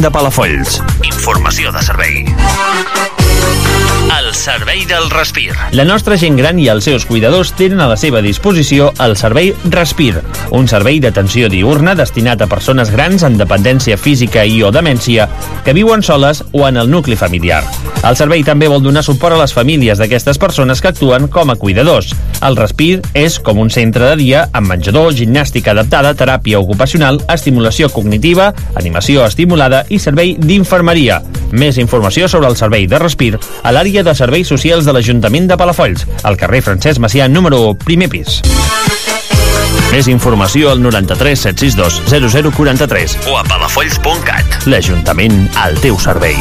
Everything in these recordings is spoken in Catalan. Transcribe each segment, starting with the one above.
de Palafolls. Informació de servei. Servei del Respir. La nostra gent gran i els seus cuidadors tenen a la seva disposició el servei Respir, un servei d'atenció diurna destinat a persones grans amb dependència física i o demència que viuen soles o en el nucli familiar. El servei també vol donar suport a les famílies d'aquestes persones que actuen com a cuidadors. El Respir és com un centre de dia amb menjador, gimnàstica adaptada, teràpia ocupacional, estimulació cognitiva, animació estimulada i servei d'infermeria. Més informació sobre el servei de Respir a l'àrea de serveis socials de l'Ajuntament de Palafolls, al carrer Francesc Macià, número 1, primer pis. Més informació al 93 762 0043 o a palafolls.cat. L'Ajuntament al teu servei.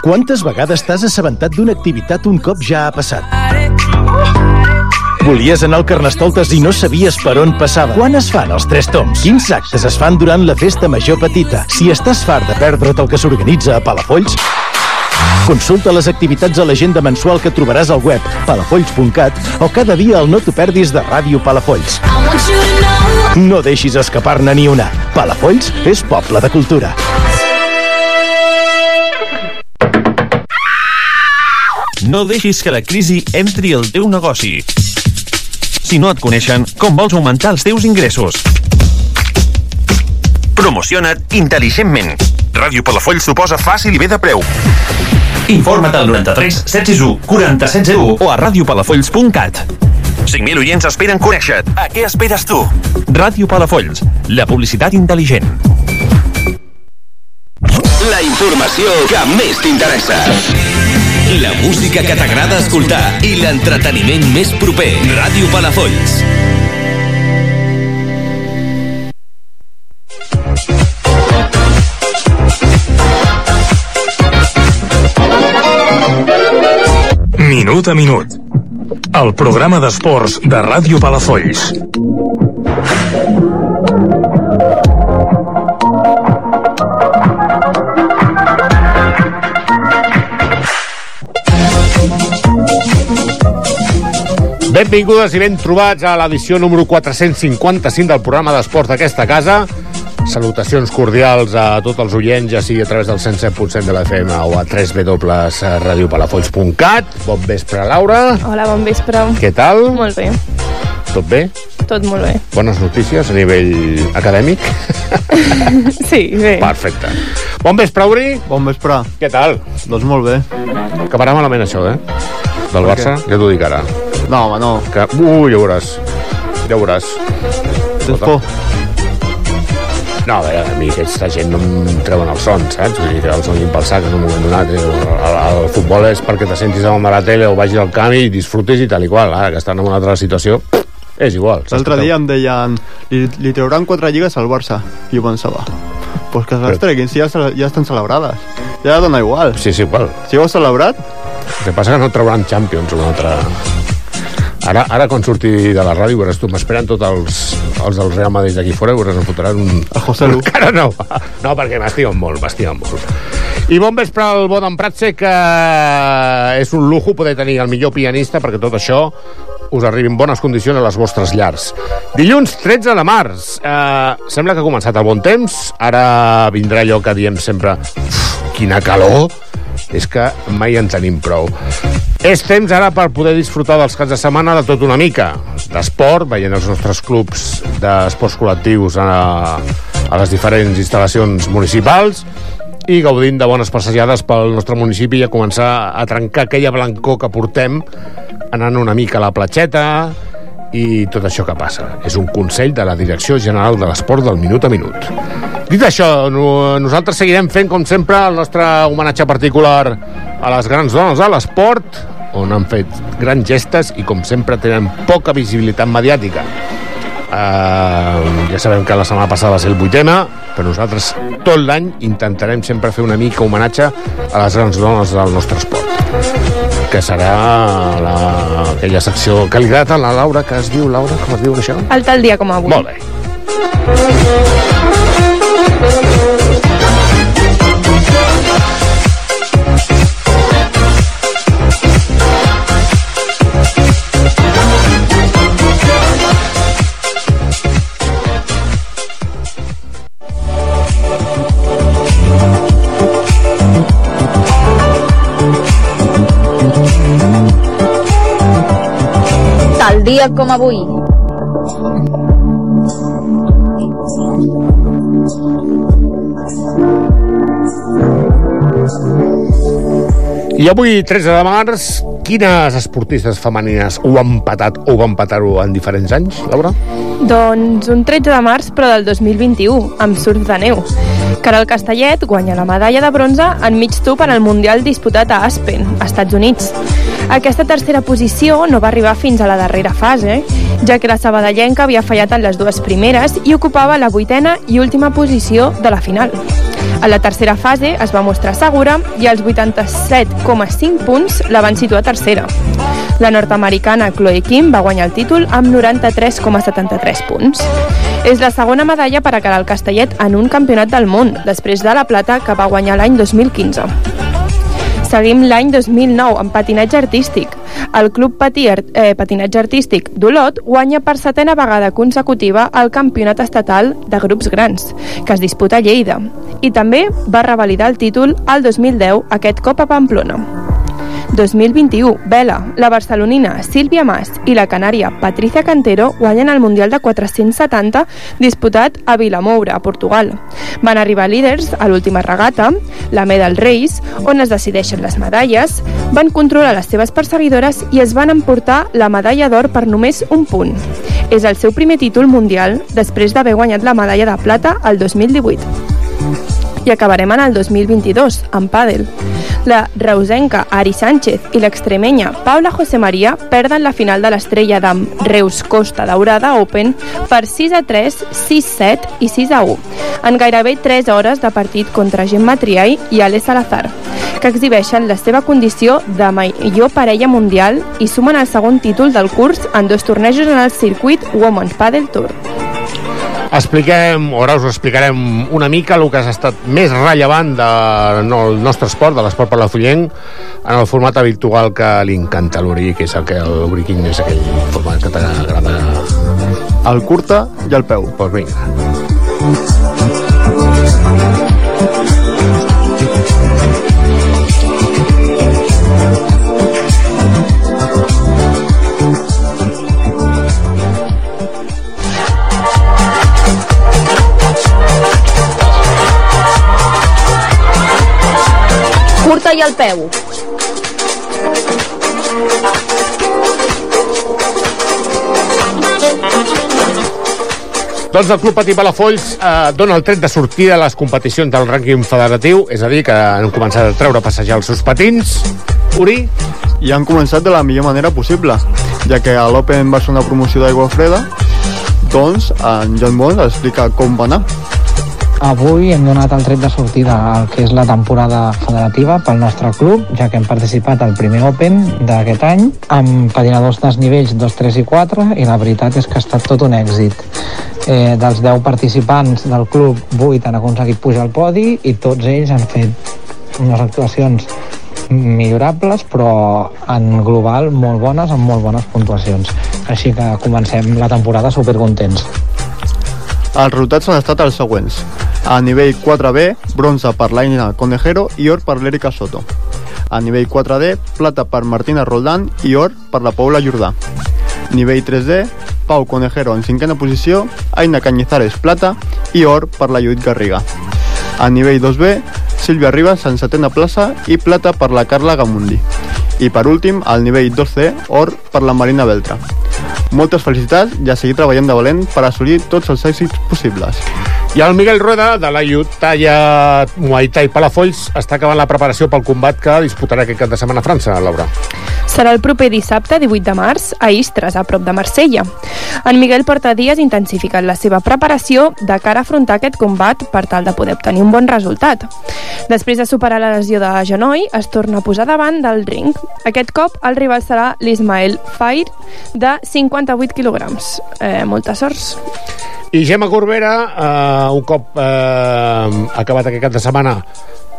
Quantes vegades t'has assabentat d'una activitat un cop ja ha passat? Volies anar al Carnestoltes i no sabies per on passava. Quan es fan els tres toms? Quins actes es fan durant la festa major petita? Si estàs fart de perdre't el que s'organitza a Palafolls, Consulta les activitats a l'agenda mensual que trobaràs al web palafolls.cat o cada dia al No t'ho perdis de Ràdio Palafolls. No deixis escapar-ne ni una. Palafolls és poble de cultura. No deixis que la crisi entri al teu negoci. Si no et coneixen, com vols augmentar els teus ingressos? Promociona't intel·ligentment. Ràdio Palafolls t'ho posa fàcil i bé de preu. Informa't al 93 761 4701 o a radiopalafolls.cat. 5.000 oients esperen conèixer-te. A què esperes tu? Ràdio Palafolls, la publicitat intel·ligent. La informació que més t'interessa. La música que t'agrada escoltar i l'entreteniment més proper. Ràdio Palafolls. Minut a minut. El programa d'esports de Ràdio Palafolls. Benvingudes i ben trobats a l'edició número 455 del programa d'esports d'aquesta casa. Salutacions cordials a tots els oients, ja sigui a través del 107.7 de la FM o a www.radiopalafolls.cat. Bon vespre, Laura. Hola, bon vespre. Què tal? Molt bé, Tot bé? tot molt bé. Bones notícies a nivell acadèmic? Sí, bé. Perfecte. Bon vespre, Uri. Bon vespre. Què tal? Doncs molt bé. Acabarà malament això, eh? Del Barça, ja t'ho dic ara. No, home, no. Que... Uh, ja ho veuràs. Ja ho veuràs. Tens por? No, a veure, a mi aquesta gent no em treuen el son, saps? Vull dir que el sonin pel sac en un moment donat. El, el, el futbol és perquè te sentis de la tele o vagis al camp i disfrutis i tal i qual. Ara que estan en una altra situació, és igual. L'altre dia em deien li, li trauran quatre lligues al Barça. I jo pensava, pues que se les treguin, si ja, se- ja estan celebrades. Ja dona igual. Sí, sí, igual. Si ho has celebrat, El que passa que no trauran Champions una altra... Ara, ara quan surti de la ràdio veuràs tu, m'esperen tots els, els del Real Madrid d'aquí fora i veuràs em fotran un... A José Lu. Encara no, no, perquè m'estimen molt, m'estimen molt. I bon vespre al Bodem Pratse, que és un lujo poder tenir el millor pianista perquè tot això us arribi en bones condicions a les vostres llars. Dilluns 13 de març. Eh, sembla que ha començat el bon temps. Ara vindrà allò que diem sempre "Uf, quina calor. És que mai en tenim prou. És temps ara per poder disfrutar dels caps de setmana de tot una mica. D'esport, veient els nostres clubs d'esports col·lectius a, a les diferents instal·lacions municipals i gaudint de bones passejades pel nostre municipi i a començar a trencar aquella blancor que portem anant una mica a la platxeta i tot això que passa. És un consell de la Direcció General de l'Esport del Minut a Minut. Dit això, no, nosaltres seguirem fent, com sempre, el nostre homenatge particular a les grans dones de l'esport, on han fet grans gestes i, com sempre, tenen poca visibilitat mediàtica. Uh, ja sabem que la setmana passada va ser el vuitena, però nosaltres tot l'any intentarem sempre fer una mica homenatge a les grans dones del nostre esport que serà la, aquella secció que li agrada la Laura, que es diu, Laura, com es diu això? El tal dia com avui. Molt bé dia com avui. I avui, 13 de març, quines esportistes femenines ho han patat o van patar-ho en diferents anys, Laura? Doncs un 13 de març, però del 2021, amb surf de neu. Caral Castellet guanya la medalla de bronze en mig tub en el Mundial disputat a Aspen, Estats Units. Aquesta tercera posició no va arribar fins a la darrera fase, ja que la sabadellenca havia fallat en les dues primeres i ocupava la vuitena i última posició de la final. A la tercera fase es va mostrar segura i als 87,5 punts la van situar tercera. La nord-americana Chloe Kim va guanyar el títol amb 93,73 punts. És la segona medalla per a Caral Castellet en un campionat del món, després de la plata que va guanyar l'any 2015. Seguim l'any 2009 amb patinatge artístic. El Club Patí, eh, Patinatge Artístic d'Olot guanya per setena vegada consecutiva el Campionat Estatal de Grups Grans, que es disputa a Lleida, i també va revalidar el títol al 2010, aquest cop a Pamplona. 2021, Vela, la barcelonina Sílvia Mas i la canària Patricia Cantero guanyen el Mundial de 470 disputat a Vilamoura, a Portugal. Van arribar líders a l'última regata, la Medal Race, on es decideixen les medalles, van controlar les seves perseguidores i es van emportar la medalla d'or per només un punt. És el seu primer títol mundial després d'haver guanyat la medalla de plata el 2018 i acabarem en el 2022, amb pàdel. La reusenca Ari Sánchez i l'extremenya Paula José María perden la final de l'estrella d'am Reus Costa Daurada Open per 6 a 3, 6 a 7 i 6 a 1, en gairebé 3 hores de partit contra Gemma Triay i Ale Salazar, que exhibeixen la seva condició de millor parella mundial i sumen el segon títol del curs en dos tornejos en el circuit Women's Padel Tour. Expliquem, o ara us explicarem una mica el que ha estat més rellevant del no, el nostre esport, de l'esport per la Fullenc, en el format habitual que li encanta l'Uri, que és el que l'Uri King és aquell format que t'agrada. El curta i el peu. Doncs pues vinga. I al peu. Doncs el Club Patí Palafolls eh, dona el tret de sortida a les competicions del rànquing federatiu, és a dir, que han començat a treure a passejar els seus patins. Uri? I han començat de la millor manera possible, ja que a l'Open va ser una promoció d'aigua freda, doncs en John Bond explica com va anar. Avui hem donat el tret de sortida al que és la temporada federativa pel nostre club, ja que hem participat al primer Open d'aquest any amb patinadors dels nivells 2, 3 i 4 i la veritat és que ha estat tot un èxit. Eh, dels 10 participants del club, 8 han aconseguit pujar al podi i tots ells han fet unes actuacions millorables però en global molt bones amb molt bones puntuacions així que comencem la temporada supercontents Els resultats han estat els següents. A nivell 4B, bronze per l'Aina Conejero i or per l'Erika Soto. A nivell 4D, plata per Martina Roldán i or per la Paula Jordà. Nivell 3D, Pau Conejero en cinquena posició, Aina Cañizares plata i or per la Judit Garriga. A nivell 2B, Sílvia Ribas en setena plaça i plata per la Carla Gamundi. I per últim, al nivell 2C, or per la Marina Beltra. Moltes felicitats i a seguir treballant de valent per assolir tots els èxits possibles. I el Miguel Rueda, de la Talla Muay Thai Palafolls, està acabant la preparació pel combat que disputarà aquest cap de setmana a França, Laura. Serà el proper dissabte, 18 de març, a Istres, a prop de Marsella. En Miguel porta dies intensificant la seva preparació de cara a afrontar aquest combat per tal de poder obtenir un bon resultat. Després de superar la lesió de genoll, es torna a posar davant del ring. Aquest cop el rival serà l'Ismael Fair, de 58 quilograms. Eh, molta sort. I Gemma Corbera, eh, un cop eh, acabat aquest cap de setmana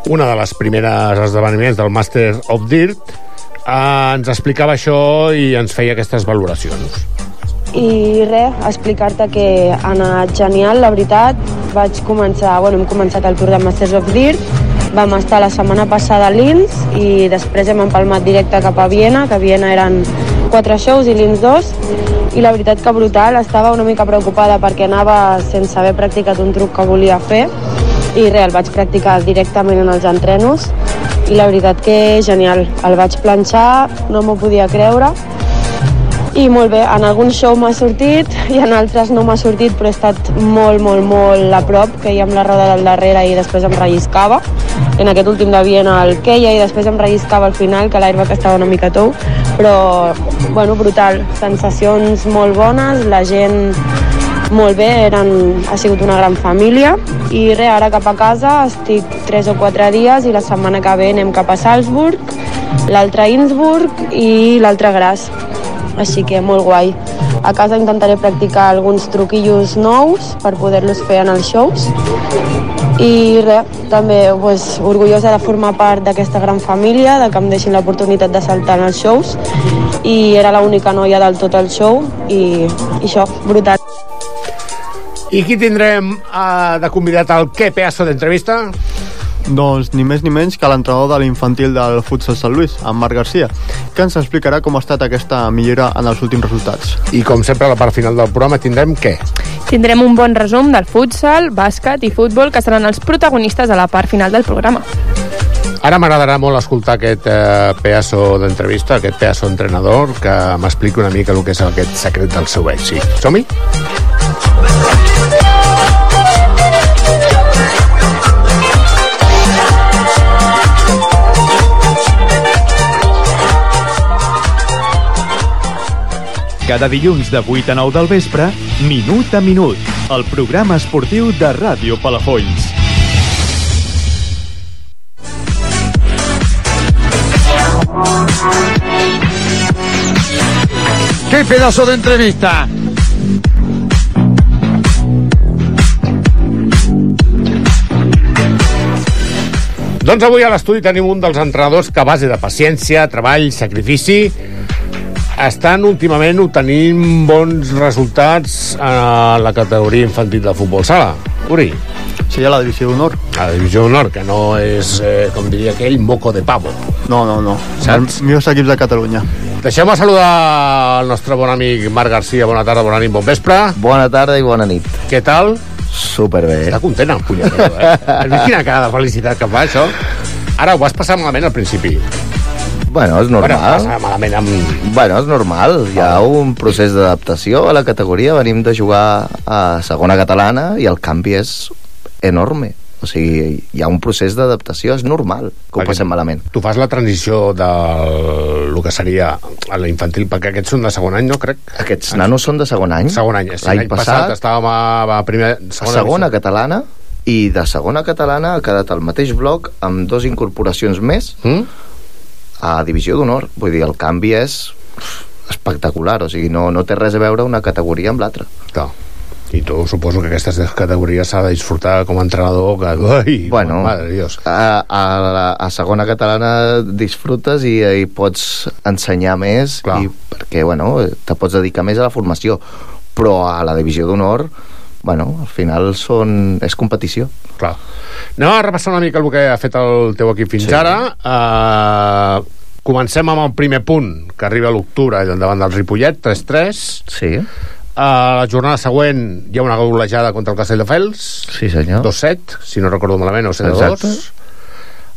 una de les primeres esdeveniments del Master of Dirt, eh, ens explicava això i ens feia aquestes valoracions. I res, explicar-te que ha anat genial, la veritat. Vaig començar, bueno, hem començat el Tour de Masters of Dirt, vam estar la setmana passada a Linz i després hem empalmat directe cap a Viena, que a Viena eren quatre shows i l'INS 2 i la veritat que brutal, estava una mica preocupada perquè anava sense haver practicat un truc que volia fer i res, el vaig practicar directament en els entrenos. I la veritat que genial, el vaig planxar, no m'ho podia creure. I molt bé, en algun show m'ha sortit i en altres no m'ha sortit però he estat molt, molt, molt a prop que hi amb la roda del darrere i després em relliscava. En aquest últim de Viena el queia i després em relliscava al final que l'airbag estava una mica tou. Però bueno, brutal, sensacions molt bones la gent molt bé, eren, ha sigut una gran família i res, ara cap a casa estic 3 o 4 dies i la setmana que ve anem cap a Salzburg l'altre a Innsbruck i l'altre a així que molt guai. A casa intentaré practicar alguns truquillos nous per poder-los fer en els shows i res, també pues, orgullosa de formar part d'aquesta gran família, de que em deixin l'oportunitat de saltar en els shows i era l'única noia del tot el show i, i això, brutal. I qui tindrem uh, de convidat al Que Pedazo d'entrevista? Doncs ni més ni menys que l'entrenador de l'infantil del futsal Sant Lluís, en Marc Garcia, que ens explicarà com ha estat aquesta millora en els últims resultats. I com sempre a la part final del programa tindrem què? Tindrem un bon resum del futsal, bàsquet i futbol que seran els protagonistes a la part final del programa. Ara m'agradarà molt escoltar aquest eh, pedazo d'entrevista, aquest pedazo entrenador, que m'expliqui una mica el que és aquest secret del seu èxit. Som-hi? Cada dilluns de 8 a 9 del vespre, Minut a Minut, el programa esportiu de Ràdio Palafolls. ¡Qué pedazo de entrevista! Doncs avui a l'estudi tenim un dels entrenadors que a base de paciència, treball, sacrifici estan últimament obtenint bons resultats a la categoria infantil de futbol sala. Uri. Sí, a la divisió d'honor. A la divisió d'honor, que no és, eh, com diria aquell, moco de pavo. No, no, no. Saps? Els millors equips de Catalunya. Deixem-me saludar el nostre bon amic Marc Garcia. Bona tarda, bona nit, bon vespre. Bona tarda i bona nit. Què tal? Superbé. Està content el punyetero, eh? Has vist quina cara de felicitat que fa, això? Ara ho vas passar malament al principi. Bueno, és normal. Bueno, passa malament amb... Bueno, és normal. Hi ha un procés d'adaptació a la categoria. Venim de jugar a segona catalana i el canvi és enorme. O sigui, hi ha un procés d'adaptació, és normal que ho Perquè passem malament. Tu fas la transició del el que seria a la infantil, perquè aquests són de segon any, no crec? Aquests nanos són de segon any. Segon any, sí. L'any passat, estàvem a, a primer, a segona, segona divisió. catalana i de segona catalana ha quedat al mateix bloc amb dos incorporacions més mm? A divisió d'honor. Vull dir, el canvi és espectacular, o sigui, no, no té res a veure una categoria amb l'altra. Clar. I tu suposo que aquestes categories s'ha de disfrutar com a entrenador que... Ai, Bueno, madre Dios. a, a, la- a segona catalana disfrutes i, i pots ensenyar més Clar. i perquè, bueno, te pots dedicar més a la formació però a la divisió d'honor bueno, al final són, és competició Clar. Anem a repassar una mica el que ha fet el teu equip fins Sí. ara. Uh, comencem amb el primer punt, que arriba a l'octubre davant del Ripollet, 3-3. sí, A la jornada següent hi ha una golejada contra el Castelldefels. sí senyor 2-7, si no recordo malament, o 7-2. Exacte.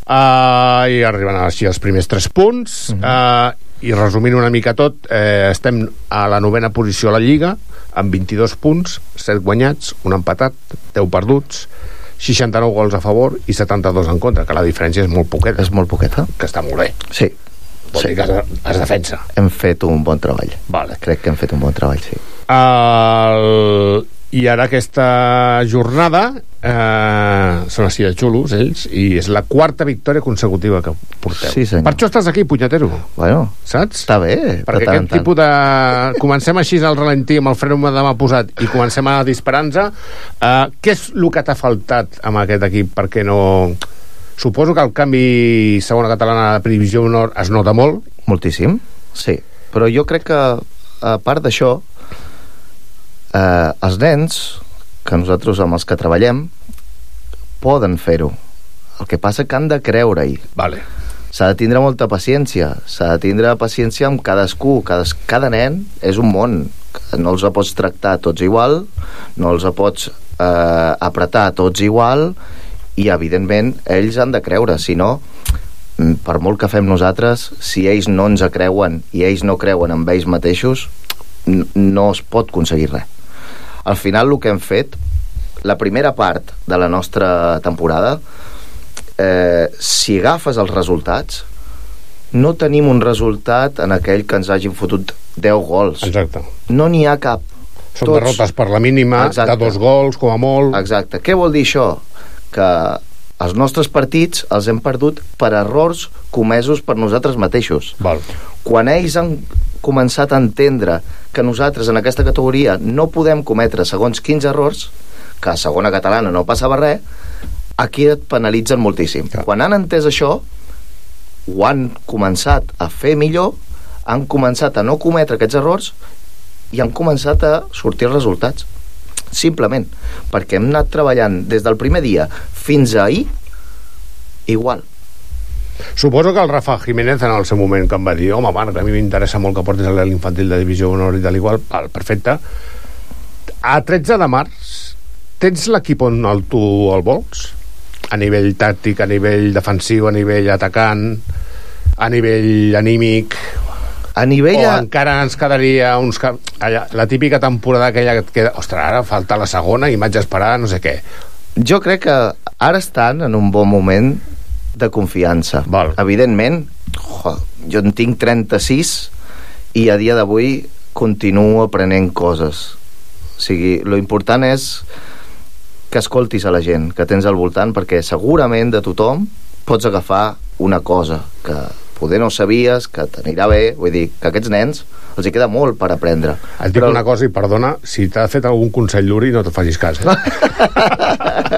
Uh, I arriben així els primers 3 punts. Uh. -huh. uh, I resumint una mica tot, eh, estem a la novena posició a la Lliga, amb 22 punts, 7 guanyats, un empatat, 10 perduts, 69 gols a favor i 72 en contra, que la diferència és molt poqueta. és molt poqueta Que està molt bé. sí, Vol dir que es, es defensa. hem fet un bon treball Vale. crec que hem fet un bon treball, sí El... I ara aquesta jornada eh, són així de xulos, ells, i és la quarta victòria consecutiva que porteu. Sí, senyor. Per això estàs aquí, punyetero. bueno, Saps? està bé Perquè tant aquest tant. tipus de... Comencem així al ralentí amb el fre de mà posat i comencem a disparar-nos. Uh, què és el que t'ha faltat amb aquest equip? Perquè no... Suposo que el canvi segona catalana de divisió honor es nota molt. Moltíssim, sí. Però jo crec que, a part d'això, eh, els nens, que nosaltres amb els que treballem, poden fer-ho. El que passa que han de creure-hi. Vale. s'ha de tindre molta paciència, s'ha de tindre paciència amb cadascú, cada, cada nen és un món, no els pots tractar tots igual, no els pots eh, apretar tots igual i evidentment ells han de creure, si no mm, per molt que fem nosaltres, si ells no ens creuen i ells no creuen en ells mateixos, no es pot aconseguir res. Al final el que hem fet, la primera part de la nostra temporada, eh, si agafes els resultats, no tenim un resultat en aquell que ens hagin fotut 10 gols. Exacte. No n'hi ha cap. Són derrotes per la mínima, de dos gols, com a molt. Exacte. Què vol dir això? Que els nostres partits els hem perdut per errors comesos per nosaltres mateixos. Val. Quan ells han començat a entendre que nosaltres en aquesta categoria no podem cometre segons quins errors, que a segona catalana no passava res, aquí et penalitzen moltíssim. Quan han entès això, ho han començat a fer millor, han començat a no cometre aquests errors i han començat a sortir resultats. Simplement, perquè hem anat treballant des del primer dia fins ahir igual. Suposo que el Rafa Jiménez en el seu moment que em va dir home Marc, a mi m'interessa molt que portis l'infantil de divisió honor i tal igual, val, perfecte. A 13 de març tens l'equip on el, tu el vols? a nivell tàctic, a nivell defensiu a nivell atacant a nivell anímic? A nivell... o encara ens quedaria uns allà, la típica temporada aquella que et queda ostres, ara falta la segona i m'haig d'esperar no sé què. Jo crec que ara estan en un bon moment de confiança. Val. Evidentment, jo, jo en tinc 36 i a dia d'avui continuo aprenent coses. O sigui, lo important és que escoltis a la gent que tens al voltant perquè segurament de tothom pots agafar una cosa que poder no sabies, que t'anirà bé, vull dir, que aquests nens els hi queda molt per aprendre. et dic Però... una cosa i perdona, si t'ha fet algun consell d'Uri no te facis cas, eh?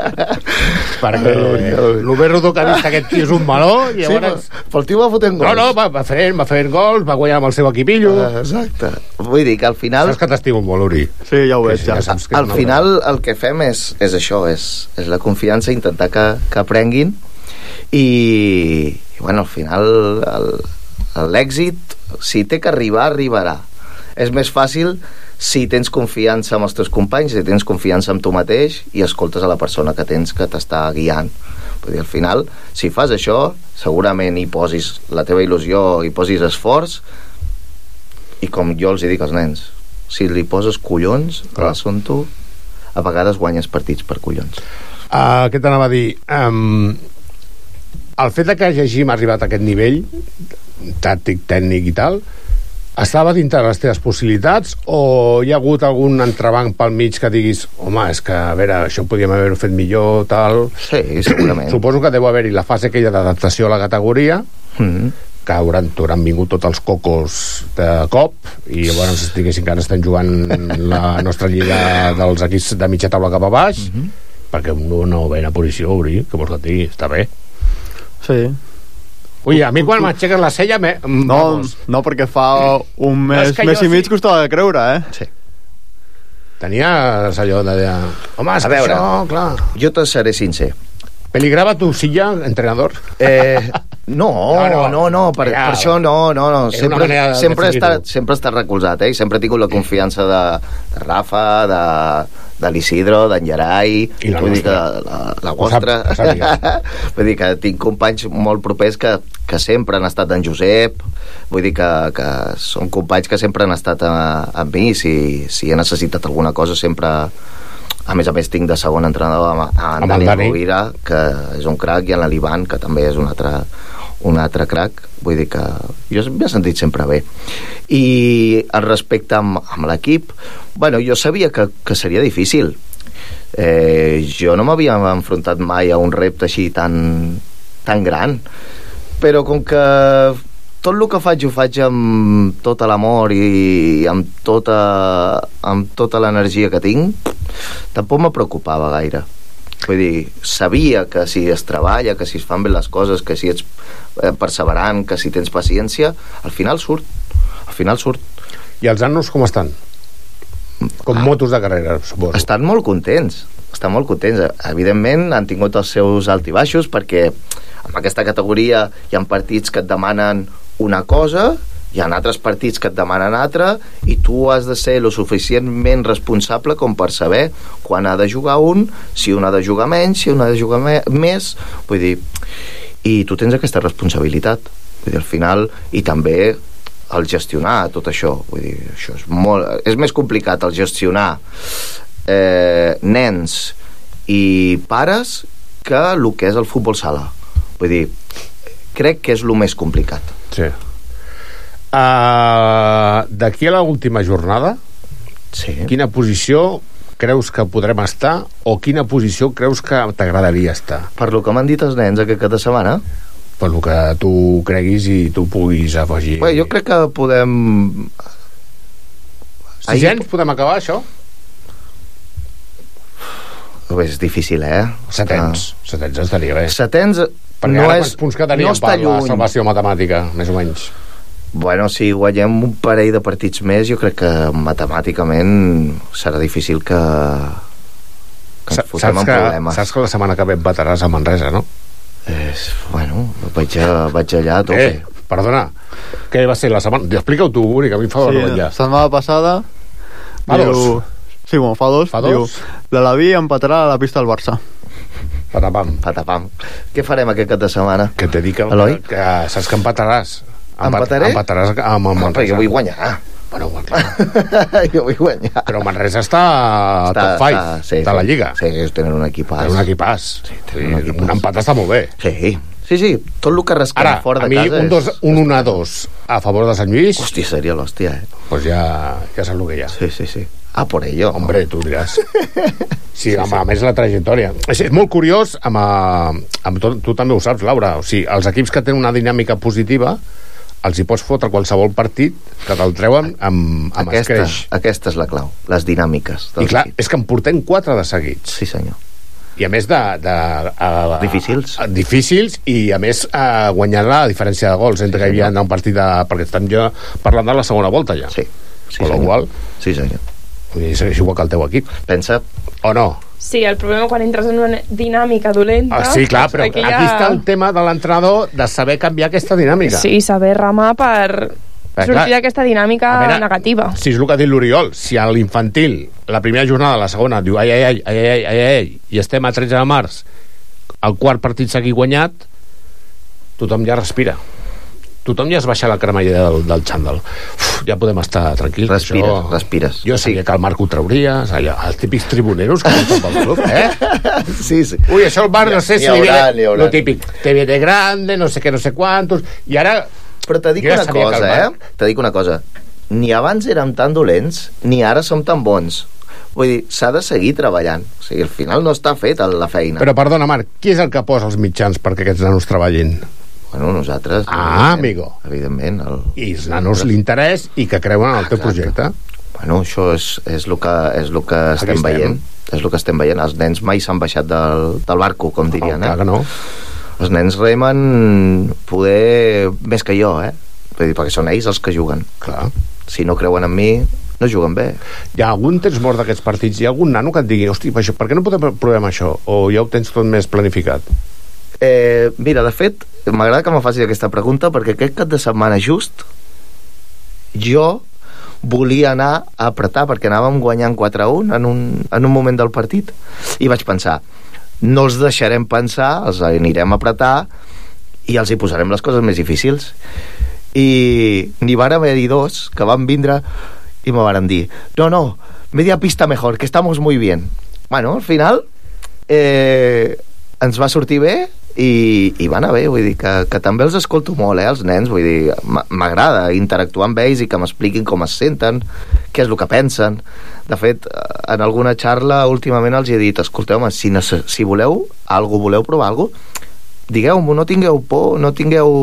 perquè el més rodó que ha vist aquest tio és un meló i Sí, llavors... però, però el tio va fotent gols. No, no, va, va fent, va fent gols, va guanyar amb el seu equipillo. Ah, exacte. Vull dir que al final... Saps que t'estimo molt, Uri? Sí, ja ho veig, Sí, ja. ja al final el que fem és, és això, és, és la confiança, intentar que, que aprenguin i, i bueno, al final l'èxit, si té que arribar, arribarà. És més fàcil si tens confiança amb els teus companys, si tens confiança amb tu mateix i escoltes a la persona que tens que t'està guiant. Vull dir, al final, si fas això, segurament hi posis la teva il·lusió, hi posis esforç, i com jo els hi dic als nens, si li poses collons a l'assumpte, a vegades guanyes partits per collons. Uh, què t'anava a dir? Um, el fet de que Llegim ha arribat a aquest nivell tàctic, tècnic i tal estava dintre de les teves possibilitats o hi ha hagut algun entrebanc pel mig que diguis home, és que, a veure, això podíem haver fet millor, tal... Sí, segurament. Suposo que deu haver-hi la fase aquella d'adaptació a la categoria Mm -hmm. que hauran, t'hauran vingut tots els cocos de cop i llavors diguéssim que ara estem jugant la nostra lliga dels equips de mitja taula cap a baix mm -hmm. perquè un no ve a posició obrir, que vols que et digui, està bé Sí. Ui, a mi quan m'aixeques la cella me... No, vamos, no, perquè fa un No, mes, que mes i mig sí. costava de creure, eh? Sí. tenies allò de home, és A veure. això, clar Jo te seré sincer. Peligrava tu silla, entrenador Eh, no, No, no, no. no, per, Ja, per això no, no, no. Sempre, sempre, he estat, sempre he estat recolzat, eh? i Sempre he tingut la confiança de, de Rafa, de, de l'Isidro, d'en Gerai, I la vull dir que la, la Ho sap- vostra. ho sàpigues. vull dir que tinc companys molt propers que, que sempre han estat en Josep, vull dir que, que són companys que sempre han estat a, amb mi, si, si he necessitat alguna cosa sempre a més a més tinc de segon entrenador amb, amb, Amb Dani Dani. Rovira que és un crac i en l'Ivan que també és un altre, un altre crac. Vull dir que jo m'he sentit sempre bé. I al respecte amb, amb l'equip bueno, jo sabia que, que seria difícil. Eh, jo no m'havia enfrontat mai a un repte així tan, tan gran. Però com que tot el que faig ho faig amb tot l'amor i amb tota, amb tota l'energia que tinc tampoc me preocupava gaire vull dir, sabia que si es treballa que si es fan bé les coses que si ets eh, perseverant, que si tens paciència al final surt al final surt i els annos com estan? com motos de carrera, suposo estan molt contents estan molt contents. Evidentment, han tingut els seus alt i baixos perquè en aquesta categoria hi ha partits que et demanen una cosa hi ha altres partits que et demanen altra i tu has de ser lo suficientment responsable com per saber quan ha de jugar un, si un ha de jugar menys, si un ha de jugar me més, vull dir, i tu tens aquesta responsabilitat, vull dir, al final, i també el gestionar tot això, vull dir, això és molt, és més complicat el gestionar eh, nens i pares que el que és el futbol sala, vull dir, crec que és el més complicat. Sí. Uh, D'aquí a l'última jornada, sí. quina posició creus que podrem estar o quina posició creus que t'agradaria estar? Per lo que m'han dit els nens aquest cap de setmana? Per lo que tu creguis i tu puguis afegir. Bé, jo crec que podem... Sisens, podem acabar, això? Bé, és difícil, eh? Setens. Ah. Setens estaria bé. Setens Perquè no és... punts quedaríem no està per la lluny. salvació matemàtica, més o menys? Bueno, si guanyem un parell de partits més, jo crec que matemàticament serà difícil que, que ens fotem en que, problemes. saps que la setmana que ve et bataràs a Manresa, no? És, bueno, vaig, a, vaig allà a tope. Eh, perdona, què va ser la setmana? Explica-ho tu, Uri, que a mi em fa Sí, vergonya. la setmana passada... Fa dos. Sí, bueno, fa dos. Fa dos? Diu, l'Alaví empatarà a la pista del Barça. Patapam. Patapam. Què farem aquest cap de setmana? Que t'he dit que, Eloi? que saps que empataràs. Empat- Empataré? Empataràs amb el Home, Manresa. jo vull guanyar. Bueno, clar. jo vull guanyar. Però Manresa està, està top 5 està- sí, de la sí. Lliga. Sí, ells tenen un equipàs. Tenen un equipàs. Sí, tenen un equipàs. un empat està molt bé. Sí, sí, sí. Tot el que rasquem Ara, fora a de mi casa un, dos, un 1 a 2 a favor de Sant Lluís, Hòstia, seria l'hòstia, eh? pues ja, ja saps el que hi ha. Sí, sí, sí. Ah, por ello. Hombre, tu diràs. Sí, amb, a més la trajectòria. És, és molt curiós, amb, eh, amb tot, tu també ho saps, Laura, o sigui, els equips que tenen una dinàmica positiva els hi pots fotre qualsevol partit que te'l treuen amb, amb aquesta, escreix. aquesta és la clau, les dinàmiques. I clar, és que en portem quatre de seguits. Sí, senyor. I a més de... de a, Difícils. A, difícils i a més a guanyar la diferència de gols entre que hi havia un partit de... perquè estem ja parlant de la segona volta ja. Sí. sí Con senyor. qual, Sí, senyor. vull dir, igual que el teu equip. Pensa, O no? Sí, el problema quan entres en una dinàmica dolenta... Ah, sí, clar, però aquí aquí, ja- està el tema de l'entrenador de saber canviar aquesta dinàmica. Sí, saber remar per sortir d'aquesta dinàmica veure, negativa. Si és el que ha dit l'Oriol, si a l'infantil, la primera jornada, la segona, diu ai, ai, ai, ai, ai, ai, ai, i estem a 13 de març, el quart partit seguit guanyat, tothom ja respira. Tothom ja es baixa la cremalla del, del xandall. Uf, ja podem estar tranquils. Respires, això... respires. Jo sabia que el Marc ho trauria, allò, els típics tribuneros que estan pel club, eh? sí, sí. Ui, això el bar, no sé si li haurà, viene lo típic. Te viene grande, no sé què, no sé quantos, i ara... Però te dic una el cosa, eh? Marc- Te dic una cosa. Ni abans érem tan dolents, ni ara som tan bons. Vull dir, s'ha de seguir treballant. O sigui, al final no està fet la feina. Però perdona, Marc, qui és el que posa els mitjans perquè aquests nanos treballin? Bueno, nosaltres... Ah, evidentment, amigo. Evidentment. El... I els nanos l'interès i que creuen en el teu projecte. Bueno, això és, és el que, és el que estem estem. veient. És el que estem veient. Els nens mai s'han baixat del, del barco, com dirien, Oh, clar eh? que no. Els nens remen poder més que jo, eh? Vull dir, perquè són ells els que juguen. Clar. Si no creuen en mi, no juguen bé. Hi ha algun temps mort d'aquests partits? Hi ha algun nano que et digui, hosti, per, què no podem provem això? O ja ho tens tot més planificat? Eh, mira, de fet, m'agrada que me facis aquesta pregunta perquè aquest cap de setmana just jo volia anar a apretar perquè anàvem guanyant 4-1 en, un, en un moment del partit i vaig pensar no els deixarem pensar, els anirem a apretar i els hi posarem les coses més difícils. I n'hi van haver-hi dos que van vindre i me van dir no, no, media pista mejor, que estamos muy bien. Bueno, al final eh, ens va sortir bé i, i va anar bé, vull dir que, que també els escolto molt, eh, els nens vull dir, m'agrada interactuar amb ells i que m'expliquin com es senten què és el que pensen. De fet, en alguna xarra últimament els he dit, escolteu-me, si, si voleu algo, voleu provar algo digueu-m'ho, no tingueu por no tingueu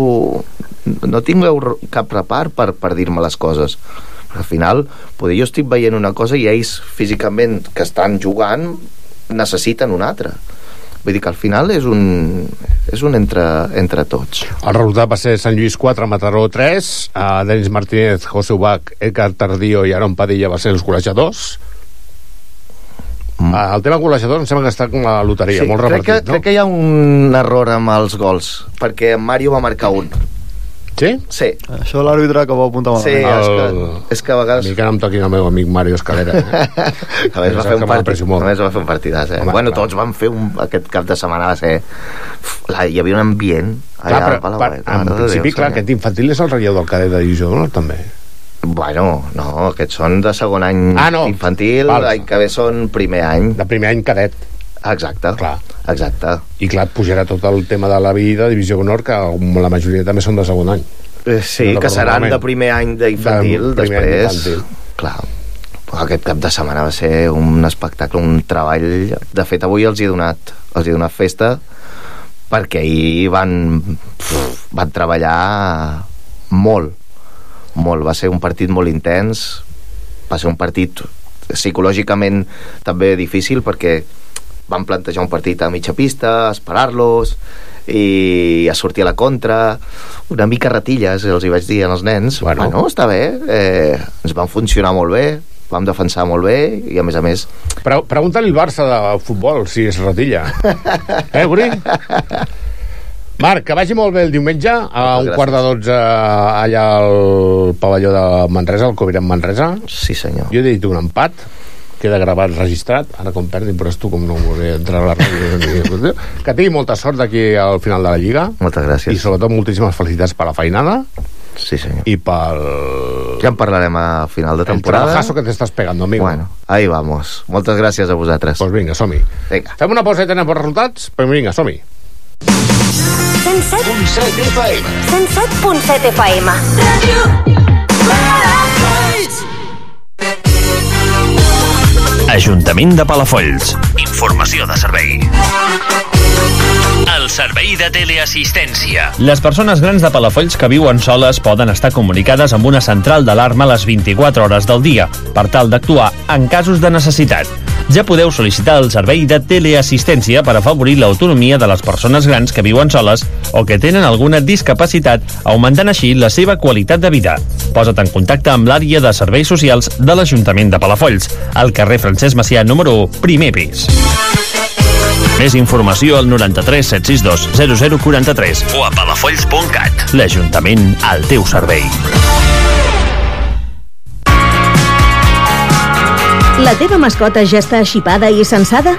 no tingueu cap repart per, per dir-me les coses. Al final, poder jo estic veient una cosa i ells físicament que estan jugant necessiten una altra vull dir que al final és un, és un entre, entre tots El resultat va ser Sant Lluís 4, Mataró 3, a Denis Martínez, José Ubach, Edgar Tardío i Aaron Padilla va ser els golejadors. Mm. El tema golejador em sembla que està com la loteria, molt crec que, repartit, no? crec que hi ha un error amb els gols, perquè Mario va marcar un. Sí? Sí. Això l'àrbitre que va apuntar Sí, malament. és que, és que a vegades... A mi que no em toquin el meu amic Mario Escalera. Eh? A més, va fer un partit, a més va fer un partidàs, eh? Home, bueno, clar. tots van fer un, aquest cap de setmana va ser... Uf, la, hi havia un ambient allà Clar, però, al Palau. per, eh? en de principi, Déu, clar, aquest infantil és el relleu del cadet de divisió d'honor, també. Bueno, no, aquests són de segon any Ah, no. infantil, l'any que ve són primer any. De primer any cadet. Exacte. Clar. Exacte. I clar, et pujarà tot el tema de la vida, divisió d'honor, que la majoria també són de segon any. Eh, Sí, No, que seran de primer any d'infantil, De any després... d'infantil. Clar. Aquest cap de setmana va ser un espectacle, un treball... De fet, avui els hi he donat, els hi he donat festa perquè ahir van, pff, van treballar molt, molt. Va ser un partit molt intens, va ser un partit psicològicament també difícil perquè van plantejar un partit a mitja pista, esperar-los i a sortir a la contra una mica ratilles, els hi vaig dir als nens bueno, bueno està bé eh, ens van funcionar molt bé vam defensar molt bé i a més a més Pre Pregunta-li al Barça de futbol si és ratilla. eh, Guri? Marc, que vagi molt bé el diumenge a Moltes un quart de dotze allà al pavelló de Manresa, al Covirem Manresa. Sí, senyor. Jo he dit un empat, queda gravat, registrat. Ara com perdi, però tu com no voler entrar a la ràdio. que tingui molta sort d'aquí al final de la Lliga. Moltes gràcies. I sobretot moltíssimes felicitats per la feinada. Sí, senyor. I pel... Ja en parlarem a final de El temporada. trabajazo que te estás pegando, amigo. Bueno, ahí vamos. Moltes gràcies a vosaltres. Pues vinga, som-hi. Vinga. Fem una pausa i tenem els resultats? Però vinga, som-hi. 107.7 FM. 107.7 FM. Ajuntament de Palafolls. Informació de servei. Servei de teleassistència. Les persones grans de Palafolls que viuen soles poden estar comunicades amb una central d'alarma a les 24 hores del dia, per tal d'actuar en casos de necessitat. Ja podeu sol·licitar el servei de teleassistència per afavorir l'autonomia de les persones grans que viuen soles o que tenen alguna discapacitat, augmentant així la seva qualitat de vida. Posa't en contacte amb l'àrea de serveis socials de l'Ajuntament de Palafolls, al carrer Francesc Macià número 1, primer pis. Més informació al 93 762 0043 o a palafolls.cat. L'Ajuntament al teu servei. La teva mascota ja està xipada i censada?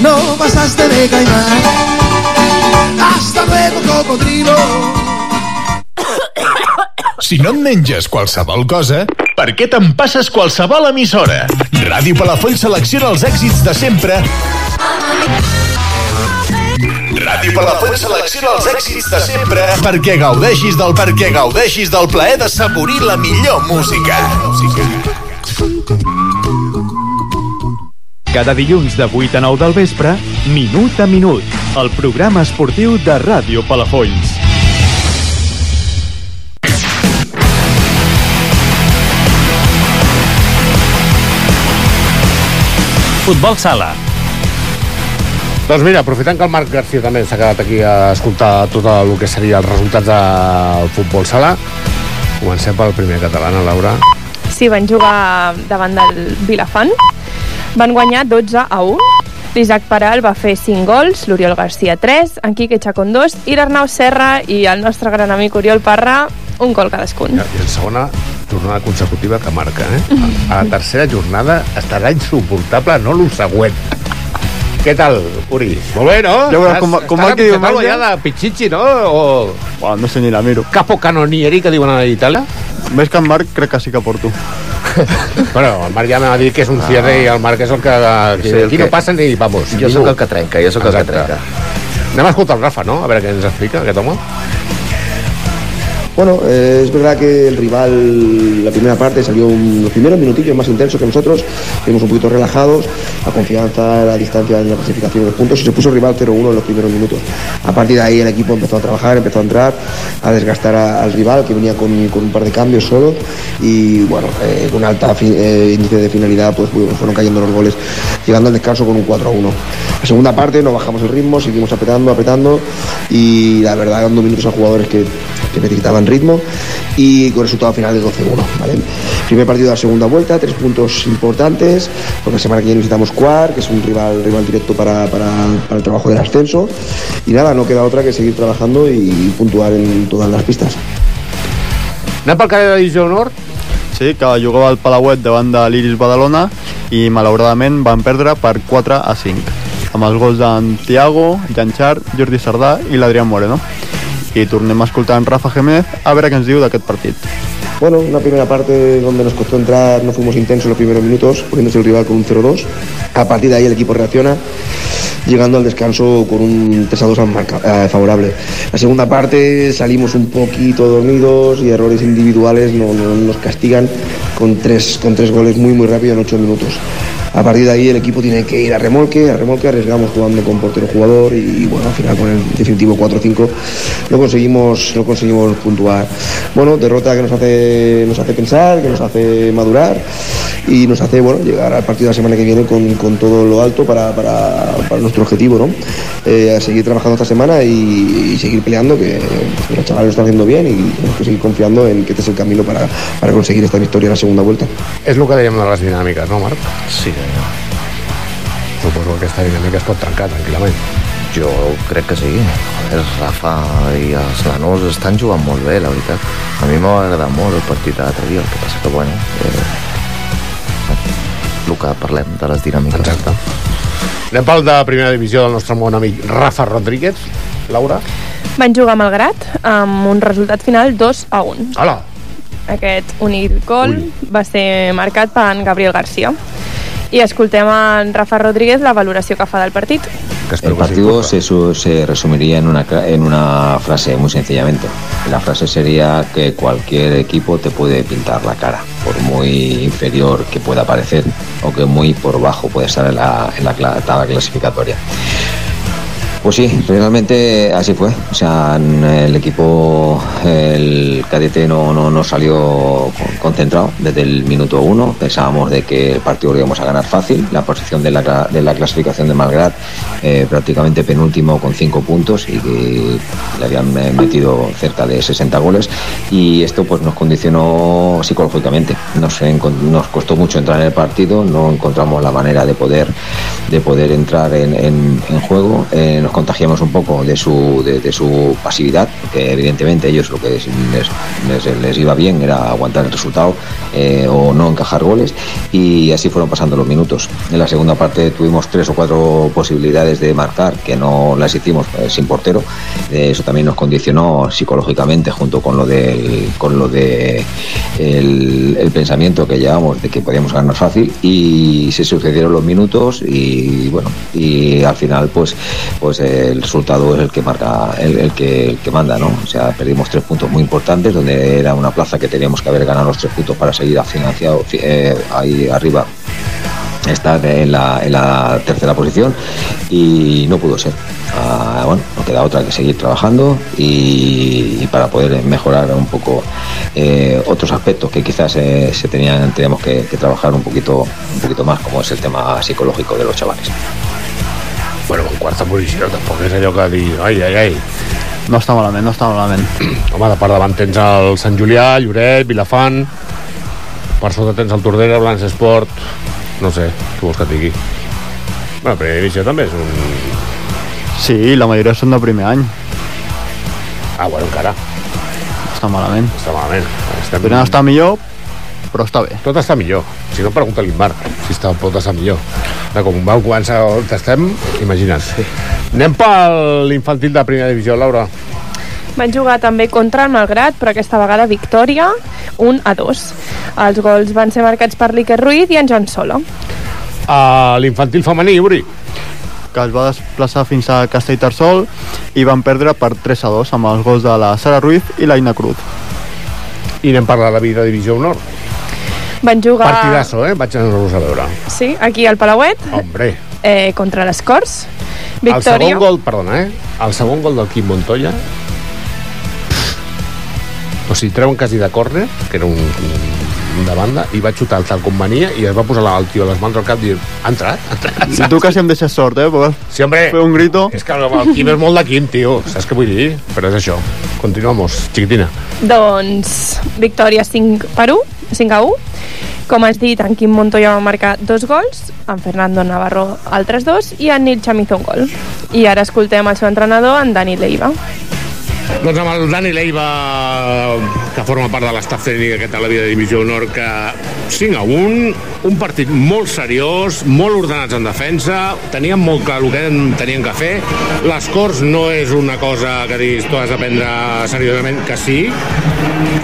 No pasaste de caimán. Hasta luego, cocodrilo. Si no et menges qualsevol cosa, per què te'n passes qualsevol emissora? Ràdio Palafolls selecciona els èxits de sempre Ràdio Palafolls selecciona els èxits de sempre perquè gaudeixis del perquè gaudeixis del plaer de saborir la millor música. Cada dilluns de 8 a 9 del vespre, Minut a Minut, el programa esportiu de Ràdio Palafolls. Futbol sala. Doncs mira, aprofitant que el Marc García també s'ha quedat aquí a escoltar tot el que seria els resultats del futbol sala, comencem pel primer català, Laura? Sí, van jugar davant del Vilafant. Van guanyar 12 a 1. L'Isaac Peral va fer 5 gols, l'Oriol Garcia 3, en Quique Chacón 2 i l'Arnau Serra i el nostre gran amic Oriol Parra un gol cadascun. I en segona jornada consecutiva que marca, eh? A la tercera jornada estarà insuportable, no lo següent. Què tal, Uri? Molt bé, no? Ja veuràs com, com va que diu amb ja de Pichichi, no? O... Bueno, no sé ni la miro. Capo canonieri, que diuen a Itàlia? Ves que en Marc crec que sí que porto. Bueno, el Marc ja m'ha dit que és un cierre i el Marc és el que... que Sí, el aquí que- no passa ni vamos. Jo sóc el que trenca, jo sóc el que trenca. Anem a escoltar el Rafa, no? A veure què ens explica aquest home. Bueno, eh, es verdad que el rival, la primera parte salió los primeros minutillos más intensos que nosotros, fuimos un poquito relajados, la confianza, la distancia en la clasificación de los puntos y se puso el rival 0-1 en los primeros minutos. A partir de ahí el equipo empezó a trabajar, empezó a entrar, a desgastar al rival que venía con, un par de cambios solo y bueno, eh, con alta fi- eh, índice de finalidad pues fu- fueron cayendo los goles, llegando al descanso con un 4-1. La segunda parte no bajamos el ritmo, seguimos apretando, apretando y la verdad dando minutos a jugadores que, que necesitaban ritmo y con resultado final de 12-1. ¿vale? Primer partido de la segunda vuelta, tres puntos importantes, porque la semana que viene visitamos Cuar, que es un rival, rival directo para, para, para el trabajo del ascenso y nada, no queda otra que seguir trabajando y puntuar en todas las pistas. Anem pel carrer de Divisió Honor? Sí, que jugava al Palauet davant de l'Iris Badalona i malauradament van perdre per 4 a 5 amb els gols d'en Tiago, Jan Jordi Sardà i l'Adrián Moreno. I tornem a escoltar en Rafa Jiménez a veure què ens diu d'aquest partit. Bueno, una primera parte donde nos costó entrar, no fuimos intensos los primeros minutos, poniéndose el rival con un 0-2. A partir de ahí el equipo reacciona, llegando al descanso con un 3-2 al marca- eh, favorable. La segunda parte salimos un poquito dormidos y errores individuales no- no- nos castigan con tres, con tres goles muy muy rápido en 8 minutos. A partir de ahí el equipo tiene que ir a remolque, a remolque, arriesgamos jugando con portero jugador y bueno, al final con el definitivo 4-5 no conseguimos, no conseguimos puntuar. Bueno, derrota que nos hace, nos hace pensar, que nos hace madurar y nos hace bueno, llegar al partido de la semana que viene con, con todo lo alto para, para- para nuestro objetivo, ¿no? Eh, a seguir trabajando esta semana y, y seguir peleando, que, que los chavales lo están haciendo bien y tenemos que seguir confiando en que este es el camino para, para conseguir esta victoria en la segunda vuelta. És el que dèiem de les dinàmiques, no, Marc? Sí, Suposo que aquesta dinàmica es pot trencar tranquil·lament. Jo crec que sí. El Rafa i els nanos estan jugant molt bé, la veritat. A mi m'ha agradat molt el partit de l'altre dia, el que passa que, bueno, eh, el que parlem de les dinàmiques. Exacte. Anem pel de primera divisió del nostre bon amic Rafa Rodríguez. Laura? Van jugar amb el Grat amb un resultat final 2 a 1. Hola. Aquest únic gol va ser marcat per en Gabriel García. I escoltem en Rafa Rodríguez la valoració que fa del partit. El partido se, su- se resumiría en una, cla- en una frase muy sencillamente. La frase sería que cualquier equipo te puede pintar la cara, por muy inferior que pueda parecer o que muy por bajo puede estar en la, en la tabla clasificatoria. Pues sí, realmente así fue. O sea, el equipo, el cadete no, no, no salió con- concentrado desde el minuto uno. Pensábamos de que el partido lo íbamos a ganar fácil. La posición de la, de la clasificación de Malgrat, eh, prácticamente penúltimo con cinco puntos y que le habían eh, metido cerca de 60 goles. Y esto pues nos condicionó psicológicamente. Nos, costó mucho entrar en el partido, no encontramos la manera de poder, de poder entrar en, en- juego. Contagiamos un poco de su, de, su pasividad, que evidentemente ellos lo que les, les- iba bien era aguantar el resultado eh, o no encajar goles y así fueron pasando los minutos. En la segunda parte tuvimos tres o cuatro posibilidades de marcar que no las hicimos eh, sin portero. Eh, eso también nos condicionó psicológicamente junto con lo del, con lo de el, pensamiento que llevamos de que podíamos ganar fácil y se sucedieron los minutos y bueno y al final pues pues el resultado es el que marca el, que, que manda no o sea perdimos tres puntos muy importantes donde era una plaza que teníamos que haber ganado los tres puntos para seguir financiado eh, ahí arriba estar en la, en la tercera posición y no pudo ser. Ah, bueno, no queda otra que seguir trabajando y, para poder mejorar un poco eh, otros aspectos que quizás eh, se tenían teníamos que, que trabajar un poquito un poquito más como es el tema psicológico de los chavales. Bueno, en quarta posició tampoc és allò que dir... Ai, ai, ai. No està malament, no està malament. Home, de part davant tens el Sant Julià, Lloret, Vilafant... Per sota tens el Tordera, Blancs Esport... No sé, què vols que et digui? Bueno, primera divisió també és un... Sí, la majoria són de primer any. Ah, bueno, encara. Està malament. Està malament. Estem... Podrien estar millor, però està bé. Tot està millor. Si no, pregunta-li a Marc si està, pot estar millor. De com vau començar on estem, imagina't. Sí. Anem per l'infantil de primera divisió, Laura. Van jugar també contra el Malgrat, però aquesta vegada victòria, 1 a 2. Els gols van ser marcats per l'Iker Ruiz i en Joan Solo. A l'infantil femení, Uri. que es va desplaçar fins a Castellterçol i van perdre per 3 a 2 amb els gols de la Sara Ruiz i l'Aina Cruz. I anem per la vida divisió honor. Van jugar... Partidasso, eh? Vaig anar-los a veure. Sí, aquí al Palauet, Hombre, eh, contra les Corts. el Victòria. segon gol, perdona, eh? El segon gol del Quim Montoya o sigui, treuen quasi de córner, que era un, un de banda, i va xutar el tal com venia i es va posar el tio a les mans al cap i dir, ha entrat, ha entrat. I tu quasi em deixes sort, eh? Perquè Sí, hombre. Fer un grito. És que el, el Quim és molt de Quim, tio. Saps què vull dir? Però és això. Continuamos, chiquitina. Doncs victòria 5 per 1, 5 a 1. Com has dit, en Quim Montoya va marcar dos gols, en Fernando Navarro altres dos i en Nil Chamizo un gol. I ara escoltem el seu entrenador, en Dani Leiva. Doncs amb el Dani Leiva, que forma part de l'estaf tècnic a la vida de Divisió Honor, que 5 a 1, un partit molt seriós, molt ordenats en defensa, tenien molt clar el que tenien que fer. Les Corts no és una cosa que diguis tu has de prendre seriosament, que sí.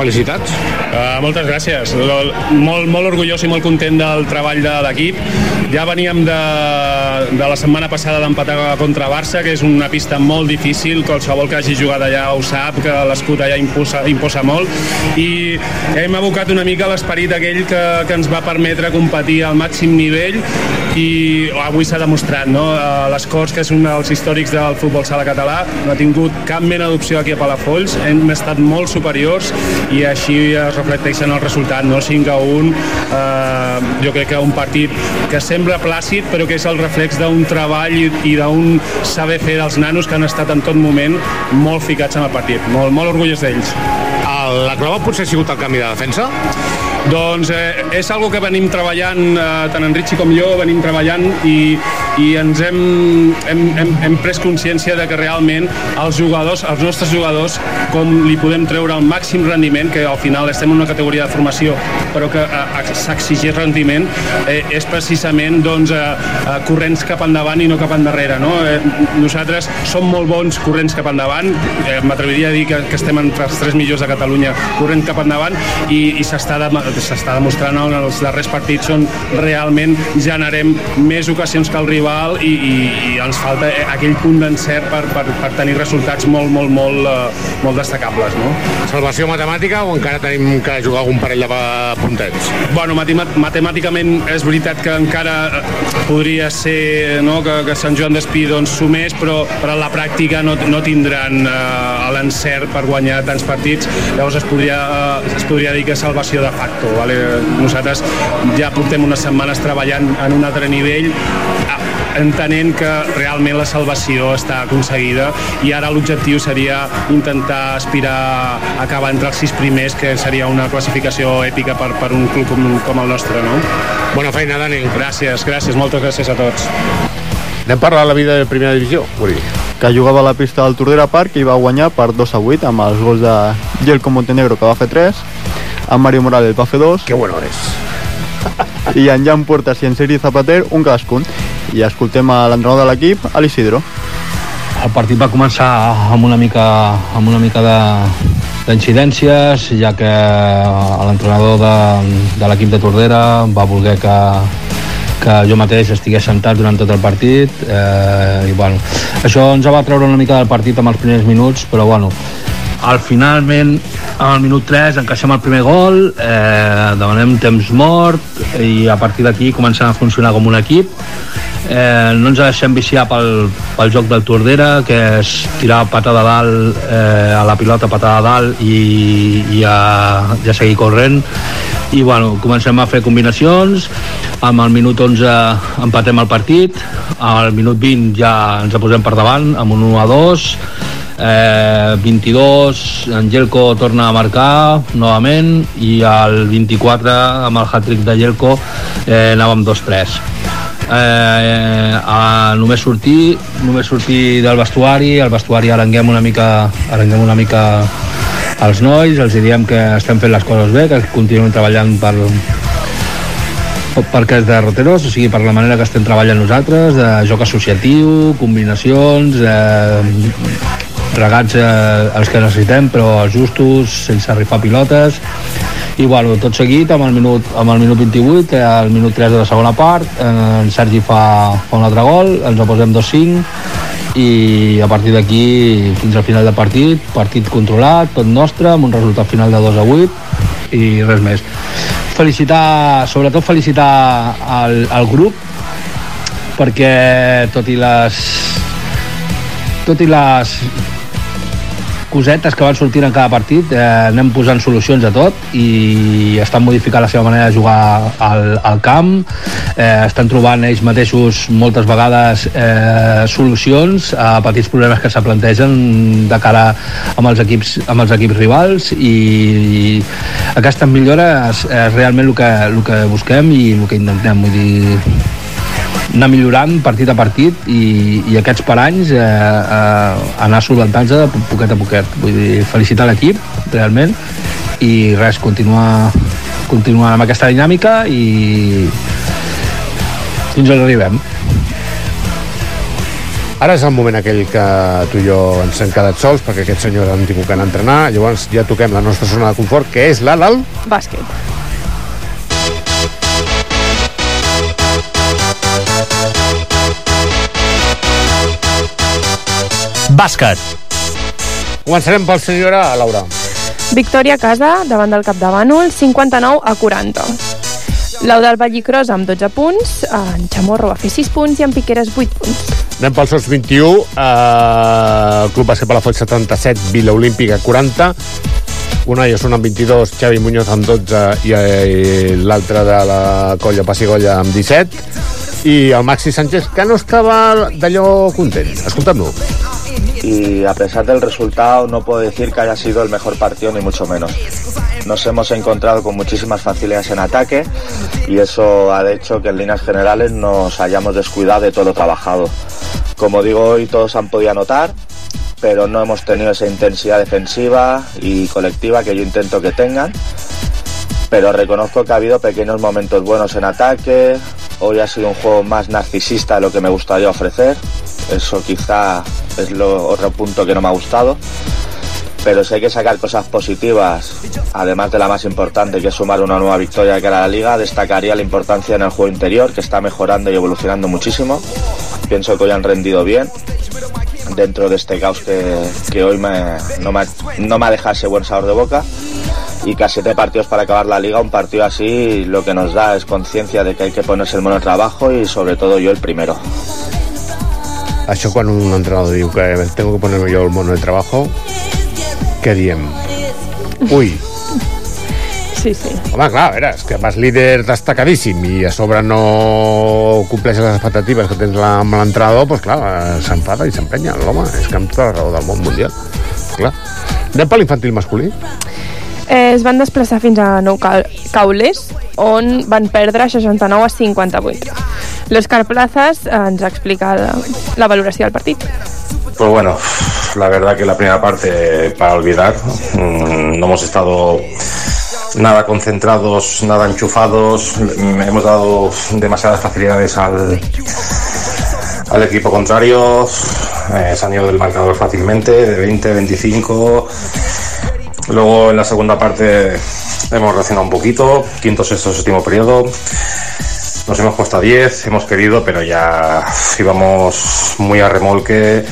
Felicitats. Uh, moltes gràcies. Molt, molt orgullós i molt content del treball de l'equip. Ja veníem de, de la setmana passada d'empatar contra Barça, que és una pista molt difícil, qualsevol que hagi jugat allà ho sap, que l'escut allà imposa, imposa molt, i hem abocat una mica l'esperit aquell que, que ens va permetre competir al màxim nivell i avui s'ha demostrat, no? Eh, Les Corts, que és un dels històrics del futbol sala català, no ha tingut cap mena d'opció aquí a Palafolls, hem estat molt superiors i així es reflecteixen el resultat, no? 5 a 1, eh, jo crec que un partit que sembla plàcid, però que és el reflex d'un treball i, i d'un saber fer dels nanos que han estat en tot moment molt ficats en el partit, molt, molt orgullós d'ells. El, la clau potser ha sigut el canvi de defensa? Doncs eh, és algo que venim treballant, eh, tant en Richie com jo, venim treballant i, i ens hem, hem, hem, hem pres consciència de que realment els jugadors, els nostres jugadors, com li podem treure el màxim rendiment, que al final estem en una categoria de formació, però que eh, s'exigeix rendiment, eh, és precisament doncs, eh, eh, corrents cap endavant i no cap endarrere. No? Eh, nosaltres som molt bons corrents cap endavant, eh, m'atreviria a dir que, que estem entre els tres millors de Catalunya corrent cap endavant i, i s'està de, s'està demostrant en els darrers partits on realment generem més ocasions que el rival i, i, i ens falta aquell punt d'encert per, per, per tenir resultats molt, molt, molt, eh, molt destacables. No? Salvació matemàtica o encara tenim que jugar algun parell de puntets? Bueno, matemà- matemàticament és veritat que encara eh, podria ser no, que, que Sant Joan d'Espí doncs, sumés, però, però a la pràctica no, no tindran eh, l'encert per guanyar tants partits. Llavors es podria, eh, es podria dir que és salvació de facto. Vale? Nosaltres ja portem unes setmanes treballant en un altre nivell, entenent que realment la salvació està aconseguida i ara l'objectiu seria intentar aspirar a acabar entre els sis primers, que seria una classificació èpica per, per un club com, com el nostre, no? Bona feina, Dani. Gràcies, gràcies, moltes gràcies a tots. Anem a parlar de la vida de primera divisió, Uri. que jugava a la pista del Tordera Park i va guanyar per 2 a 8 amb els gols de Gelco Montenegro que va fer 3 en Mario Morales va fer 2 que bueno és i en Jan Puertas i en Sergi Zapater un cadascun i escoltem a l'entrenador de l'equip, a l'Isidro El partit va començar amb una mica, amb una mica de, d'incidències, ja que l'entrenador de, de l'equip de Tordera va voler que, que jo mateix estigués sentat durant tot el partit eh, i bueno, això ens va treure una mica del partit amb els primers minuts però bueno, al finalment al minut 3 encaixem el primer gol eh, demanem temps mort i a partir d'aquí comencem a funcionar com un equip eh, no ens deixem viciar pel, pel joc del Tordera que és tirar patada a dalt eh, a la pilota patada a dalt i, i a, ja seguir corrent. I bueno, comencem a fer combinacions. Amb el minut 11 empatem el partit. Al minut 20 ja ens posem per davant amb un 1 a 2 eh, 22 en Gelco torna a marcar novament i al 24 amb el hat-trick de Gelco eh, anàvem 2-3 eh, a només sortir només sortir del vestuari el vestuari arenguem una mica arenguem una mica als nois, els diem que estem fent les coses bé, que continuem treballant per, per aquest derroteros, o sigui, per la manera que estem treballant nosaltres, de joc associatiu, combinacions, eh, regats eh, els que necessitem, però els justos, sense rifar pilotes, i bueno, tot seguit amb el minut, amb el minut 28 eh, al minut 3 de la segona part eh, en Sergi fa, fa un altre gol ens el posem 2-5 i a partir d'aquí fins al final del partit partit controlat, tot nostre amb un resultat final de 2 a 8 i res més. Felicitar, sobretot felicitar al, al grup perquè tot i les tot i les cosetes que van sortint en cada partit eh, anem posant solucions a tot i estan modificant la seva manera de jugar al, al camp. Eh, estan trobant ells mateixos moltes vegades eh, solucions a petits problemes que se plantegen de cara amb els equips, amb els equips rivals i, i aquesta millora és, és realment el que, el que busquem i el que intentem. Vull dir, anar millorant partit a partit i, i aquests paranys eh, eh, anar solventant-se de poquet a poquet. Vull dir, felicitar l'equip realment i res, continuar continuar amb aquesta dinàmica i fins on arribem. Ara és el moment aquell que tu i jo ens hem quedat sols perquè aquest senyor han tingut que anar a entrenar, llavors ja toquem la nostra zona de confort, que és la del... Bàsquet. Bàsquet. Començarem pel senyora Laura. Victòria a casa davant del Capdavànol, 59 a 40. L'Eudal Vallicros amb 12 punts, en Chamorro va fer 6 punts i en Piqueres 8 punts. Anem pels sots 21, eh, el Club Bàsquet Palafoll 77, Vila Olímpica 40, Unai són amb 22, Xavi Muñoz amb 12 i, i l'altre de la colla Passigolla amb 17 i el Maxi Sánchez que no estava d'allò content. Escolta'm-lo. Y a pesar del resultado no puedo decir que haya sido el mejor partido ni mucho menos. Nos hemos encontrado con muchísimas facilidades en ataque y eso ha hecho que en líneas generales nos hayamos descuidado de todo lo trabajado. Como digo hoy todos han podido anotar, pero no hemos tenido esa intensidad defensiva y colectiva que yo intento que tengan. Pero reconozco que ha habido pequeños momentos buenos en ataque. Hoy ha sido un juego más narcisista de lo que me gustaría ofrecer. Eso quizá es lo otro punto que no me ha gustado. Pero si hay que sacar cosas positivas, además de la más importante que es sumar una nueva victoria de cara a la liga, destacaría la importancia en el juego interior, que está mejorando y evolucionando muchísimo. Pienso que hoy han rendido bien dentro de este caos que, hoy no, me, no me ha dejado ese buen sabor de boca. Y a siete partidos para acabar la liga, un partido así lo que nos da es conciencia de que hay que ponerse el mono trabajo y sobre todo yo el primero. Això quan un entrenador diu que tengo que ponerme yo el mono de trabajo, què diem? Ui, Sí, sí. home, clar, a veure, és que vas líder destacadíssim i a sobre no compleixes les expectatives que tens la- amb l'entrenador, doncs clar, s'enfada i s'emprenya l'home, és que amb tota la raó del món mundial. Clar. Anem per l'infantil masculí? Eh, es van desplaçar fins a Nou Ca- Caules, on van perdre 69 a 58. L'Òscar Plazas eh, ens explica la, la valoració del partit. Pues bueno, la verdad que la primera parte para olvidar. Mm, No hemos estado nada concentrados, nada enchufados. Mm, Hemos dado demasiadas facilidades al, al equipo contrario. Eh, se han ido del marcador fácilmente, de 20, 25. Luego en la segunda parte hemos reaccionado un poquito. Quinto, sexto, séptimo periodo. Nos hemos puesto a 10, hemos querido, pero ya íbamos muy a remolque.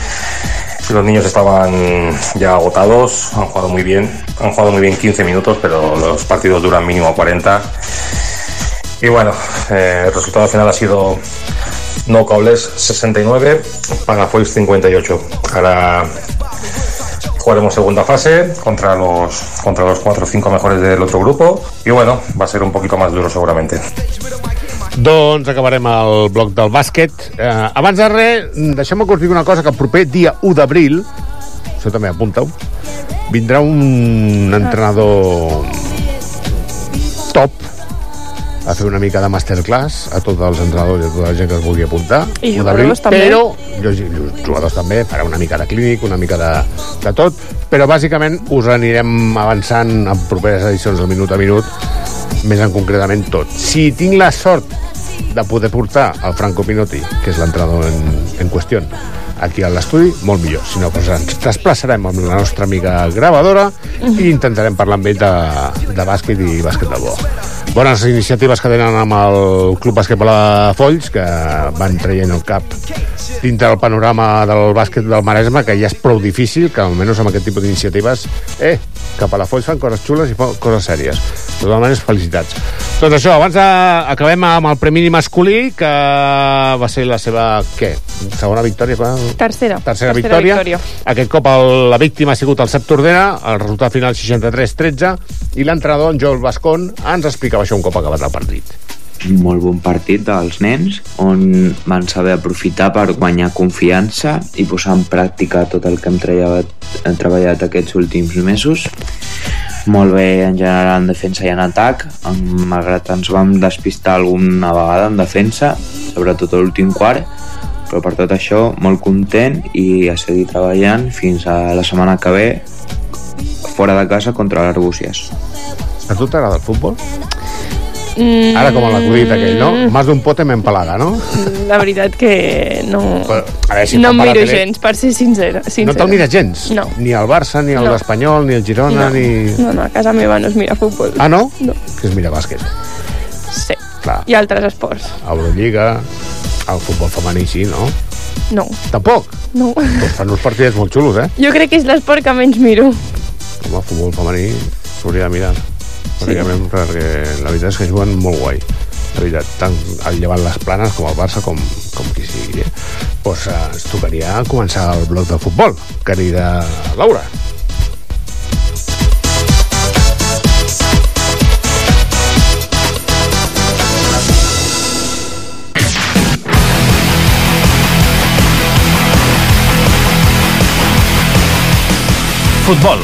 Los niños estaban ya agotados, han jugado muy bien, han jugado muy bien 15 minutos, pero los partidos duran mínimo 40. Y bueno, eh, el resultado final ha sido No Cables 69, Pagafoils 58. Ahora jugaremos segunda fase contra los contra los 4 o 5 mejores del otro grupo y bueno, va a ser un poquito más duro seguramente. Doncs acabarem el bloc del bàsquet. Eh, abans de res, deixem-me que us digui una cosa, que el proper dia 1 d'abril, això també apunta-ho, vindrà un entrenador top a fer una mica de masterclass a tots els entrenadors i a tota la gent que es vulgui apuntar. I 1 d'abril, jugadors també. Però, jo, els jugadors també, farà una mica de clínic, una mica de, de tot, però bàsicament us anirem avançant en properes edicions del minut a minut, més en concretament tot. Si tinc la sort de poder portar el Franco Pinotti, que és l'entrenador en, en qüestió, aquí a l'estudi, molt millor. Si no, doncs ens desplaçarem amb la nostra amiga gravadora i intentarem parlar amb ell de, de bàsquet i bàsquet de bo. Bones iniciatives que tenen amb el Club Bàsquet de Folls, que van traient el cap dintre del panorama del bàsquet del Maresme, que ja és prou difícil, que almenys amb aquest tipus d'iniciatives, eh, que Palafolls fan coses xules i coses sèries. De totes maneres, felicitats. Doncs això, abans de, acabem amb el Premini masculí, que va ser la seva, què, segona victòria? Va? Tercera. Tercera, victòria. victòria. Aquest cop el, la víctima ha sigut el Cep Tordera, el resultat final 63-13, i l'entrenador, en Joel Bascón, ens explicava això un cop acabat el partit. un molt bon partit dels nens on van saber aprofitar per guanyar confiança i posar en pràctica tot el que hem treballat, hem treballat aquests últims mesos molt bé en general en defensa i en atac en- malgrat ens vam despistar alguna vegada en defensa sobretot a l'últim quart però per tot això molt content i a seguir treballant fins a la setmana que ve fora de casa contra l'Arbúcies A tu t'agrada el futbol? Mm, Ara com l'acudit aquell, no? Más d'un pote m'empalaga, no? La veritat que no... Però, a veure, si no em miro tele- gens, per ser sincera. sincera. No te'l mires gens? No. Ni el Barça, ni el No. l'Espanyol, ni el Girona, No. ni... No, no, a casa meva no es mira futbol. Ah, no? No. Que es mira bàsquet. Sí. Clar. I altres esports. Eurolliga, el futbol femení sí, no? No. Tampoc? No. Doncs fan uns partits molt xulos, eh? Jo crec que és l'esport que menys miro. Com el futbol femení s'hauria de mirar. Bàsicament perquè la veritat és que juguen molt guai. La veritat, tant llevant les planes com el Barça, com, com qui sigui. Eh? Pues, eh, ens tocaria començar el bloc de futbol, querida Laura. Futbol.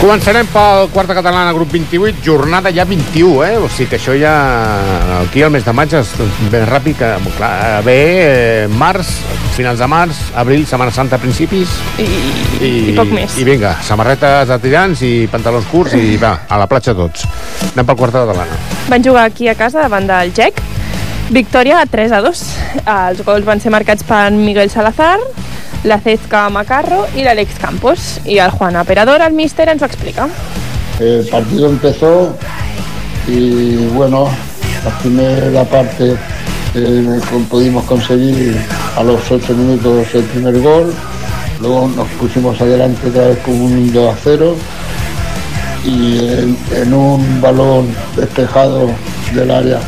Començarem pel quarta catalana, grup 28, jornada ja 21, eh? O sigui que això ja... Aquí al mes de maig és ben ràpid, que, clar, ve eh, març, finals de març, abril, Setmana Santa a principis... I, i, i poc més. I vinga, samarretes de tirants i pantalons curts i va, a la platja tots. Anem pel quarta catalana. Van jugar aquí a casa davant del Gec. Victòria 3 a 2. Els gols van ser marcats per Miguel Salazar, la Cezca Macarro i l'Àlex Campos. I el Juan Aperador, el míster, ens ho explica. El partido empezó y bueno, la primera parte eh, pudimos conseguir a los 8 minutos el primer gol, luego nos pusimos adelante otra vez con un 2 a 0 y en, en un balón despejado del área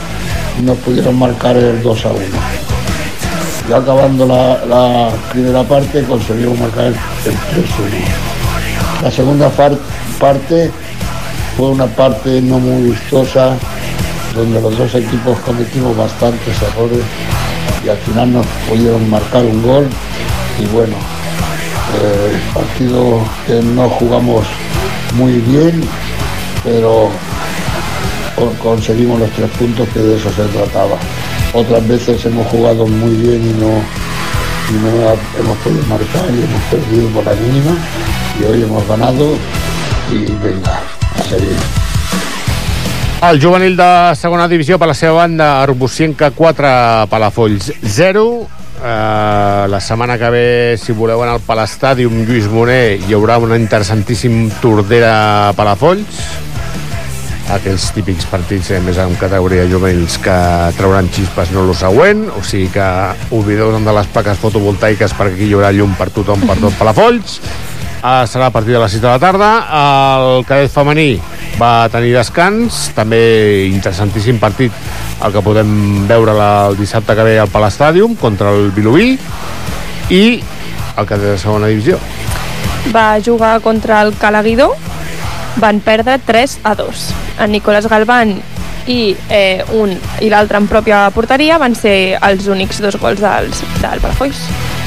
nos pudieron marcar el 2 a 1. Ya acabando la, primera parte conseguimos marcar el, el 3 1. La segunda parte fue una parte no muy vistosa, donde los dos equipos cometimos bastantes errores y al final nos pudieron marcar un gol y bueno, eh, partido que no jugamos muy bien, pero con- conseguimos los tres puntos que de eso se trataba. Otras veces hemos jugado muy bien y no, y no hemos podido marcar y hemos perdido por la mínima y hoy hemos ganado y venga, a seguir. El juvenil de segona divisió per la seva banda, Arbusienca 4, Palafolls 0. Uh, la setmana que ve, si voleu anar al Palastàdium Lluís Moner, hi haurà un interessantíssim Tordera Palafolls. Aquells típics partits eh, més en categoria juvenils que trauran xispes no lo següent, o sigui que oblideu de les plaques fotovoltaiques perquè aquí hi haurà llum per tothom, per tot Palafolls. Uh, serà a partir de les 6 de la tarda. El cadet femení va tenir descans, també interessantíssim partit el que podem veure la, el dissabte que ve al Palastàdium contra el Vilobí i el cadet de segona divisió. Va jugar contra el Calaguidó, van perdre 3 a 2. En Nicolás Galván i eh, un i l'altre en pròpia porteria van ser els únics dos gols dels, del Palafolls.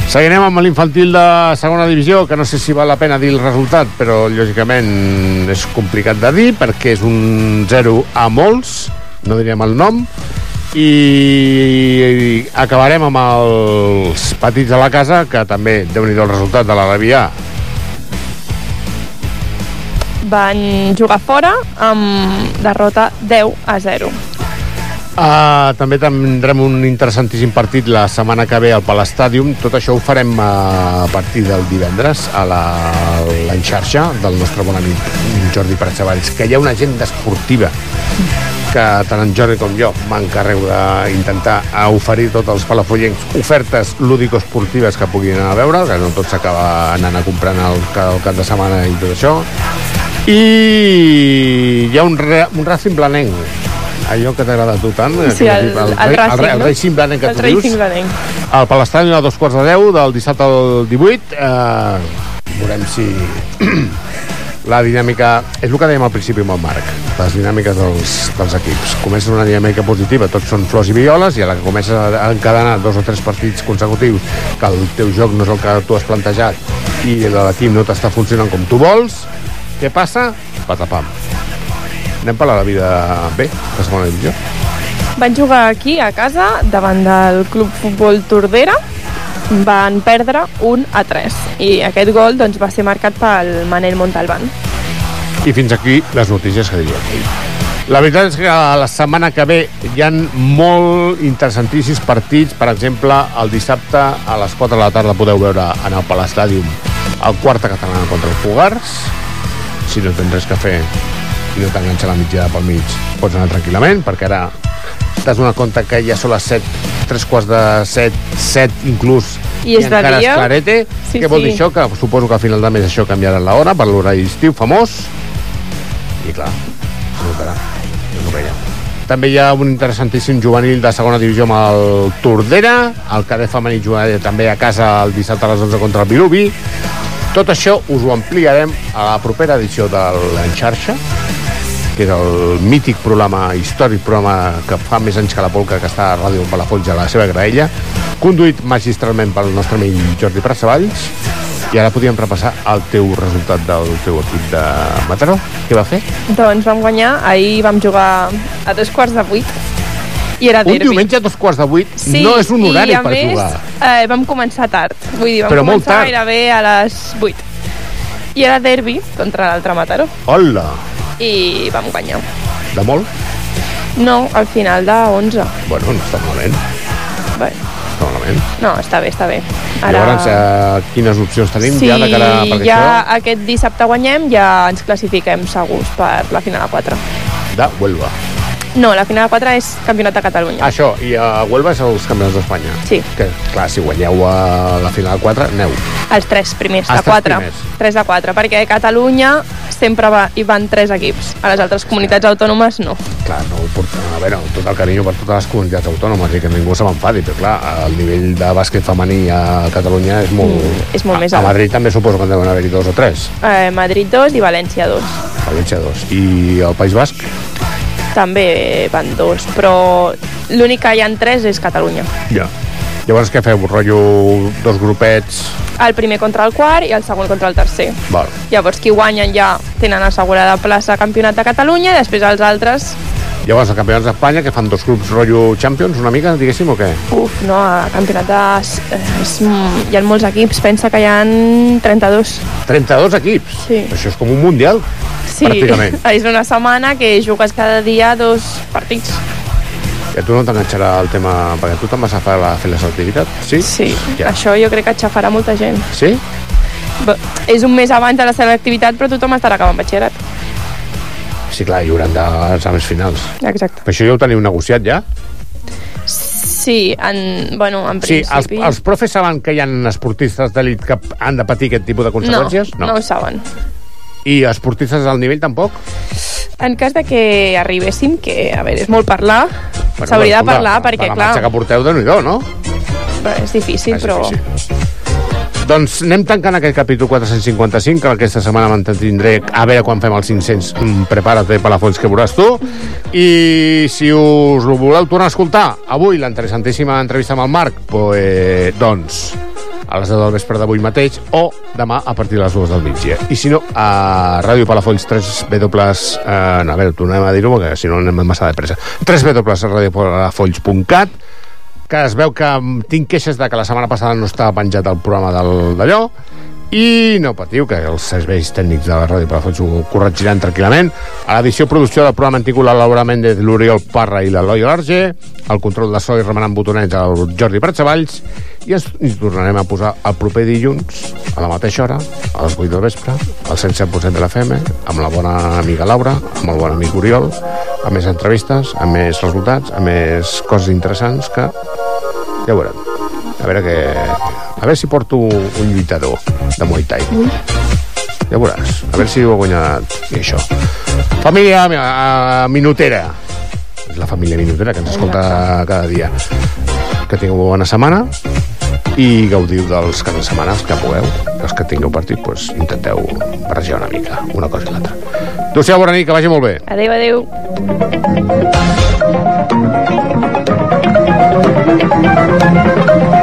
Seguirem amb l'infantil de segona divisió, que no sé si val la pena dir el resultat, però lògicament és complicat de dir, perquè és un 0 a molts, no diríem el nom, i acabarem amb els petits de la casa, que també, déu nhi el resultat de l'Arabià. Van jugar fora amb derrota 10 a 0. Uh, també tindrem un interessantíssim partit la setmana que ve al Palastàdium. Tot això ho farem uh, a partir del divendres a la, la xarxa del nostre bon amic Jordi Pratsavalls, que hi ha una agenda esportiva que tant en Jordi com jo m'encarrego d'intentar oferir tots els palafollencs ofertes lúdico-esportives que puguin anar a veure, que no tot s'acaba anant a comprar el, el cap de setmana i tot això. I hi ha un, re, un Racing Blanenc, allò que t'agrada a tu tant. Sí, el, el, el, Racing, el, el Racing Blanenc que el tu dius. Al Palestany a dos quarts de deu, del dissabte al 18. Eh, veurem si la dinàmica... És el que dèiem al principi amb el Marc, les dinàmiques dels, dels equips. Comences una dinàmica positiva, tots són flors i violes, i a la que comences a encadenar dos o tres partits consecutius que el teu joc no és el que tu has plantejat i l'equip no t'està funcionant com tu vols, què passa? Patapam. Anem per la vida B, la segona divisió. Van jugar aquí, a casa, davant del Club Futbol Tordera. Van perdre 1 a 3. I aquest gol doncs, va ser marcat pel Manel Montalbán. I fins aquí les notícies que diríem. La veritat és que la setmana que ve hi han molt interessantíssims partits. Per exemple, el dissabte a les 4 de la tarda podeu veure en el Palastàdium el quarta catalana contra el Fogars. Si no tens res que fer i no t'enganxa la mitjana pel mig, pots anar tranquil·lament, perquè ara t'has donat compte que ja són les 7, 3 quarts de 7, 7 inclús, I és de encara dia. és clarete. Sí, Què vol sí. dir això? Que suposo que a final de mes això canviarà l'hora per l'horari estiu famós. I clar, es notarà. Es notarà. També hi ha un interessantíssim juvenil de segona divisió amb el Tordera, el cadet femení jugarà també a casa el dissabte a les 11 contra el Vilubi. Tot això us ho ampliarem a la propera edició de l'Enxarxa, que és el mític programa, històric programa que fa més anys que la polca que està a Ràdio Palafolls a la seva graella, conduït magistralment pel nostre amic Jordi Pratsavalls. I ara podíem repassar el teu resultat del teu equip de Mataró. Què va fer? Doncs vam guanyar, ahir vam jugar a dos quarts de vuit i era Un derbi. diumenge a dos quarts de vuit Sí, no és un horari per més, jugar. Eh, vam començar tard. Vull dir, vam Però començar tard. gairebé a les 8. I era derbi contra l'altre Mataró. Hola! I vam guanyar. De molt? No, al final de 11. Bueno, no està malament. Bé, Està malament. no, està bé, està bé. Ara... Llavors, eh, quines opcions tenim si ja de cara... Perquè ja això aquest dissabte guanyem, ja ens classifiquem segurs per la final a 4. de Huelva. No, la final a 4 és Campionat de Catalunya. Això, i a Huelva és els campions d'Espanya. Sí. Que, clar, si guanyeu a la final 4, aneu. Els tres primers, Els de tres 4. primers. 3 de 4, perquè a Catalunya sempre va, hi van 3 equips. A les altres comunitats autònomes no. Clar, no ho porta... A veure, tot el carinyo per totes les comunitats autònomes i que ningú se m'enfadi, però clar, el nivell de bàsquet femení a Catalunya és molt... Mm, és molt més a, a alt. Madrid també suposo que en deuen haver-hi dos o tres. Eh, Madrid 2 i València 2. València dos. I el País Basc? També van dos, però l'únic que hi ha tres és Catalunya. Ja. Llavors què feu? Rotllo dos grupets... El primer contra el quart i el segon contra el tercer. Val. Llavors, qui guanyen ja tenen assegurada plaça a Campionat de Catalunya i després els altres, Llavors, els campionats d'Espanya, que fan dos grups rotllo Champions, una mica, diguéssim, o què? uf, no, a Campionat de... eh, És, hi ha molts equips, pensa que hi ha 32. 32 equips. Sí. Això és com un mundial, Sí, pràcticament. és una setmana que jugues cada dia dos partits. I a tu no t'enganxarà el tema... Perquè tu te'n vas a fer la, fer la selectivitat, sí? Sí, Ja. això jo crec que aixafarà molta gent. Sí? Bé, és un mes abans de la selectivitat, però tothom estarà acabant batxillerat. Sí, clar, hi haurà d'exàmens finals. Exacte. Però això ja ho teniu negociat, ja? Sí, en, bueno, en Sí, els, principi... els profes saben que hi ha esportistes d'elit que han de patir aquest tipus de conseqüències? No, no ho saben. I esportistes del nivell tampoc? En cas de que arribéssim, que, a veure, és molt parlar, s'hauria de parlar, perquè, per la clar, marxa que porteu, de nhi no? bé, és difícil, És però... Doncs anem tancant aquest capítol 455, que aquesta setmana m'entendré a veure quan fem els 500. Mm, Prepara't, Palafolls, que veuràs tu. I si us ho voleu tornar a escoltar, avui, la interessantíssima entrevista amb el Marc, pues, doncs, a les 10 del vespre d'avui mateix o demà a partir de les 2 del migdia. I si no, a Ràdio Palafolls 3 W... Eh, no, a veure, tornem a dir-ho perquè si no anem massa de pressa. 3 W radiopalafolls.cat que es veu que tinc queixes de que la setmana passada no estava penjat el programa d'allò i no patiu, que els serveis tècnics de la Ràdio Palafolls ho corregiran tranquil·lament. A l'edició producció del programa han tingut l'elaborament de l'Oriol Parra i l'Eloi Large, el control de so i remenant botonets el Jordi Pratsavalls, i ens, ens tornarem a posar el proper dilluns, a la mateixa hora, a les 8 del vespre, al 107% de la FM, amb la bona amiga Laura, amb el bon amic Oriol, amb més entrevistes, amb més resultats, amb més coses interessants que ja veurem. A veure que... A veure si porto un lluitador de Muay Thai. Ja veuràs. A veure si ho ha guanyat i això. Família eh, minutera. És la família minutera que ens escolta cada dia. Que tingueu bona setmana i gaudiu dels caps de setmana que pugueu. Els que tingueu partit, doncs, intenteu barrejar una mica una cosa i l'altra. Adéu-siau, bona nit, que vagi molt bé. Adéu, adéu. Deia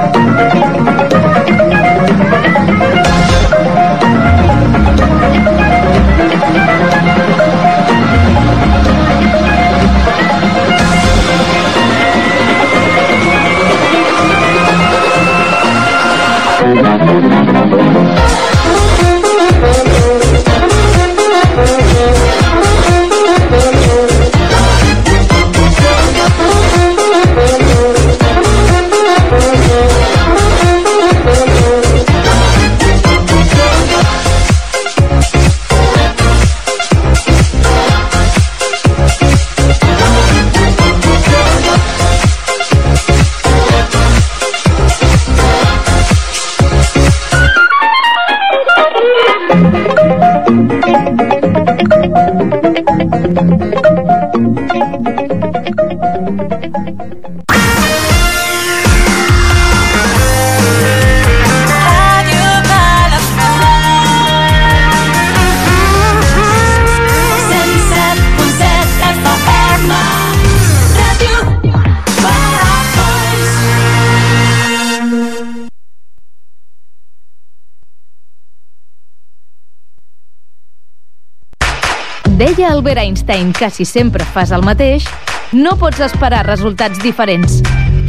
Albert Einstein que si sempre fas el mateix, no pots esperar resultats diferents.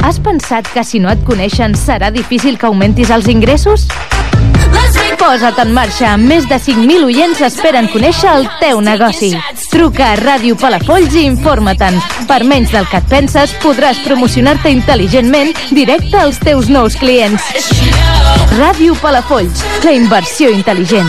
Has pensat que si no et coneixen serà difícil que augmentis els ingressos? Posa't en marxa. Més de 5.000 oients esperen conèixer el teu negoci. Truca a Ràdio Palafolls i informa-te'n. Per menys del que et penses, podràs promocionar-te intel·ligentment directe als teus nous clients. Ràdio Palafolls, la inversió intel·ligent.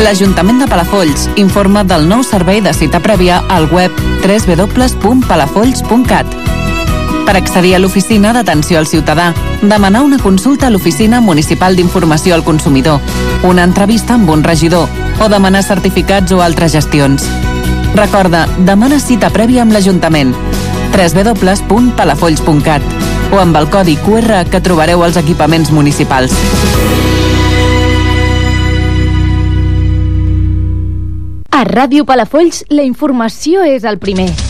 L'Ajuntament de Palafolls informa del nou servei de cita prèvia al web www.palafolls.cat. Per accedir a l'oficina d'atenció al ciutadà, demanar una consulta a l'Oficina Municipal d'Informació al Consumidor, una entrevista amb un regidor o demanar certificats o altres gestions. Recorda, demana cita prèvia amb l'Ajuntament www.palafolls.cat o amb el codi QR que trobareu als equipaments municipals. A Ràdio Palafolls, la informació és el primer.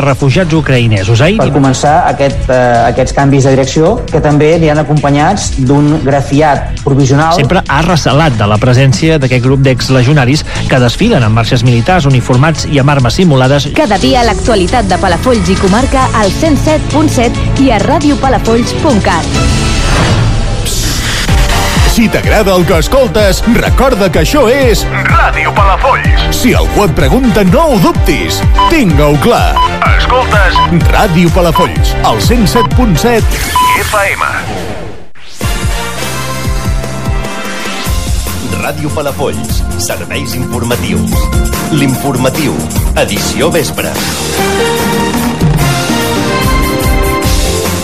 refugiats ucraïnesos. Ahir per començar aquest, eh, aquests canvis de direcció que també li han acompanyats d'un grafiat provisional. sempre ha recelat de la presència d'aquest grup d'exlegionaris que desfilen amb marxes militars uniformats i amb armes simulades. Cada dia l'actualitat de Palafolls i comarca al 107.7 i a radiopalafolls.cat. Si t'agrada el que escoltes, recorda que això és Ràdio Palafolls. Si algú et pregunta, no ho dubtis. Tinga-ho clar. Escoltes Ràdio Palafolls, al 107.7 FM. Ràdio Palafolls, serveis informatius. L'informatiu, edició vespre.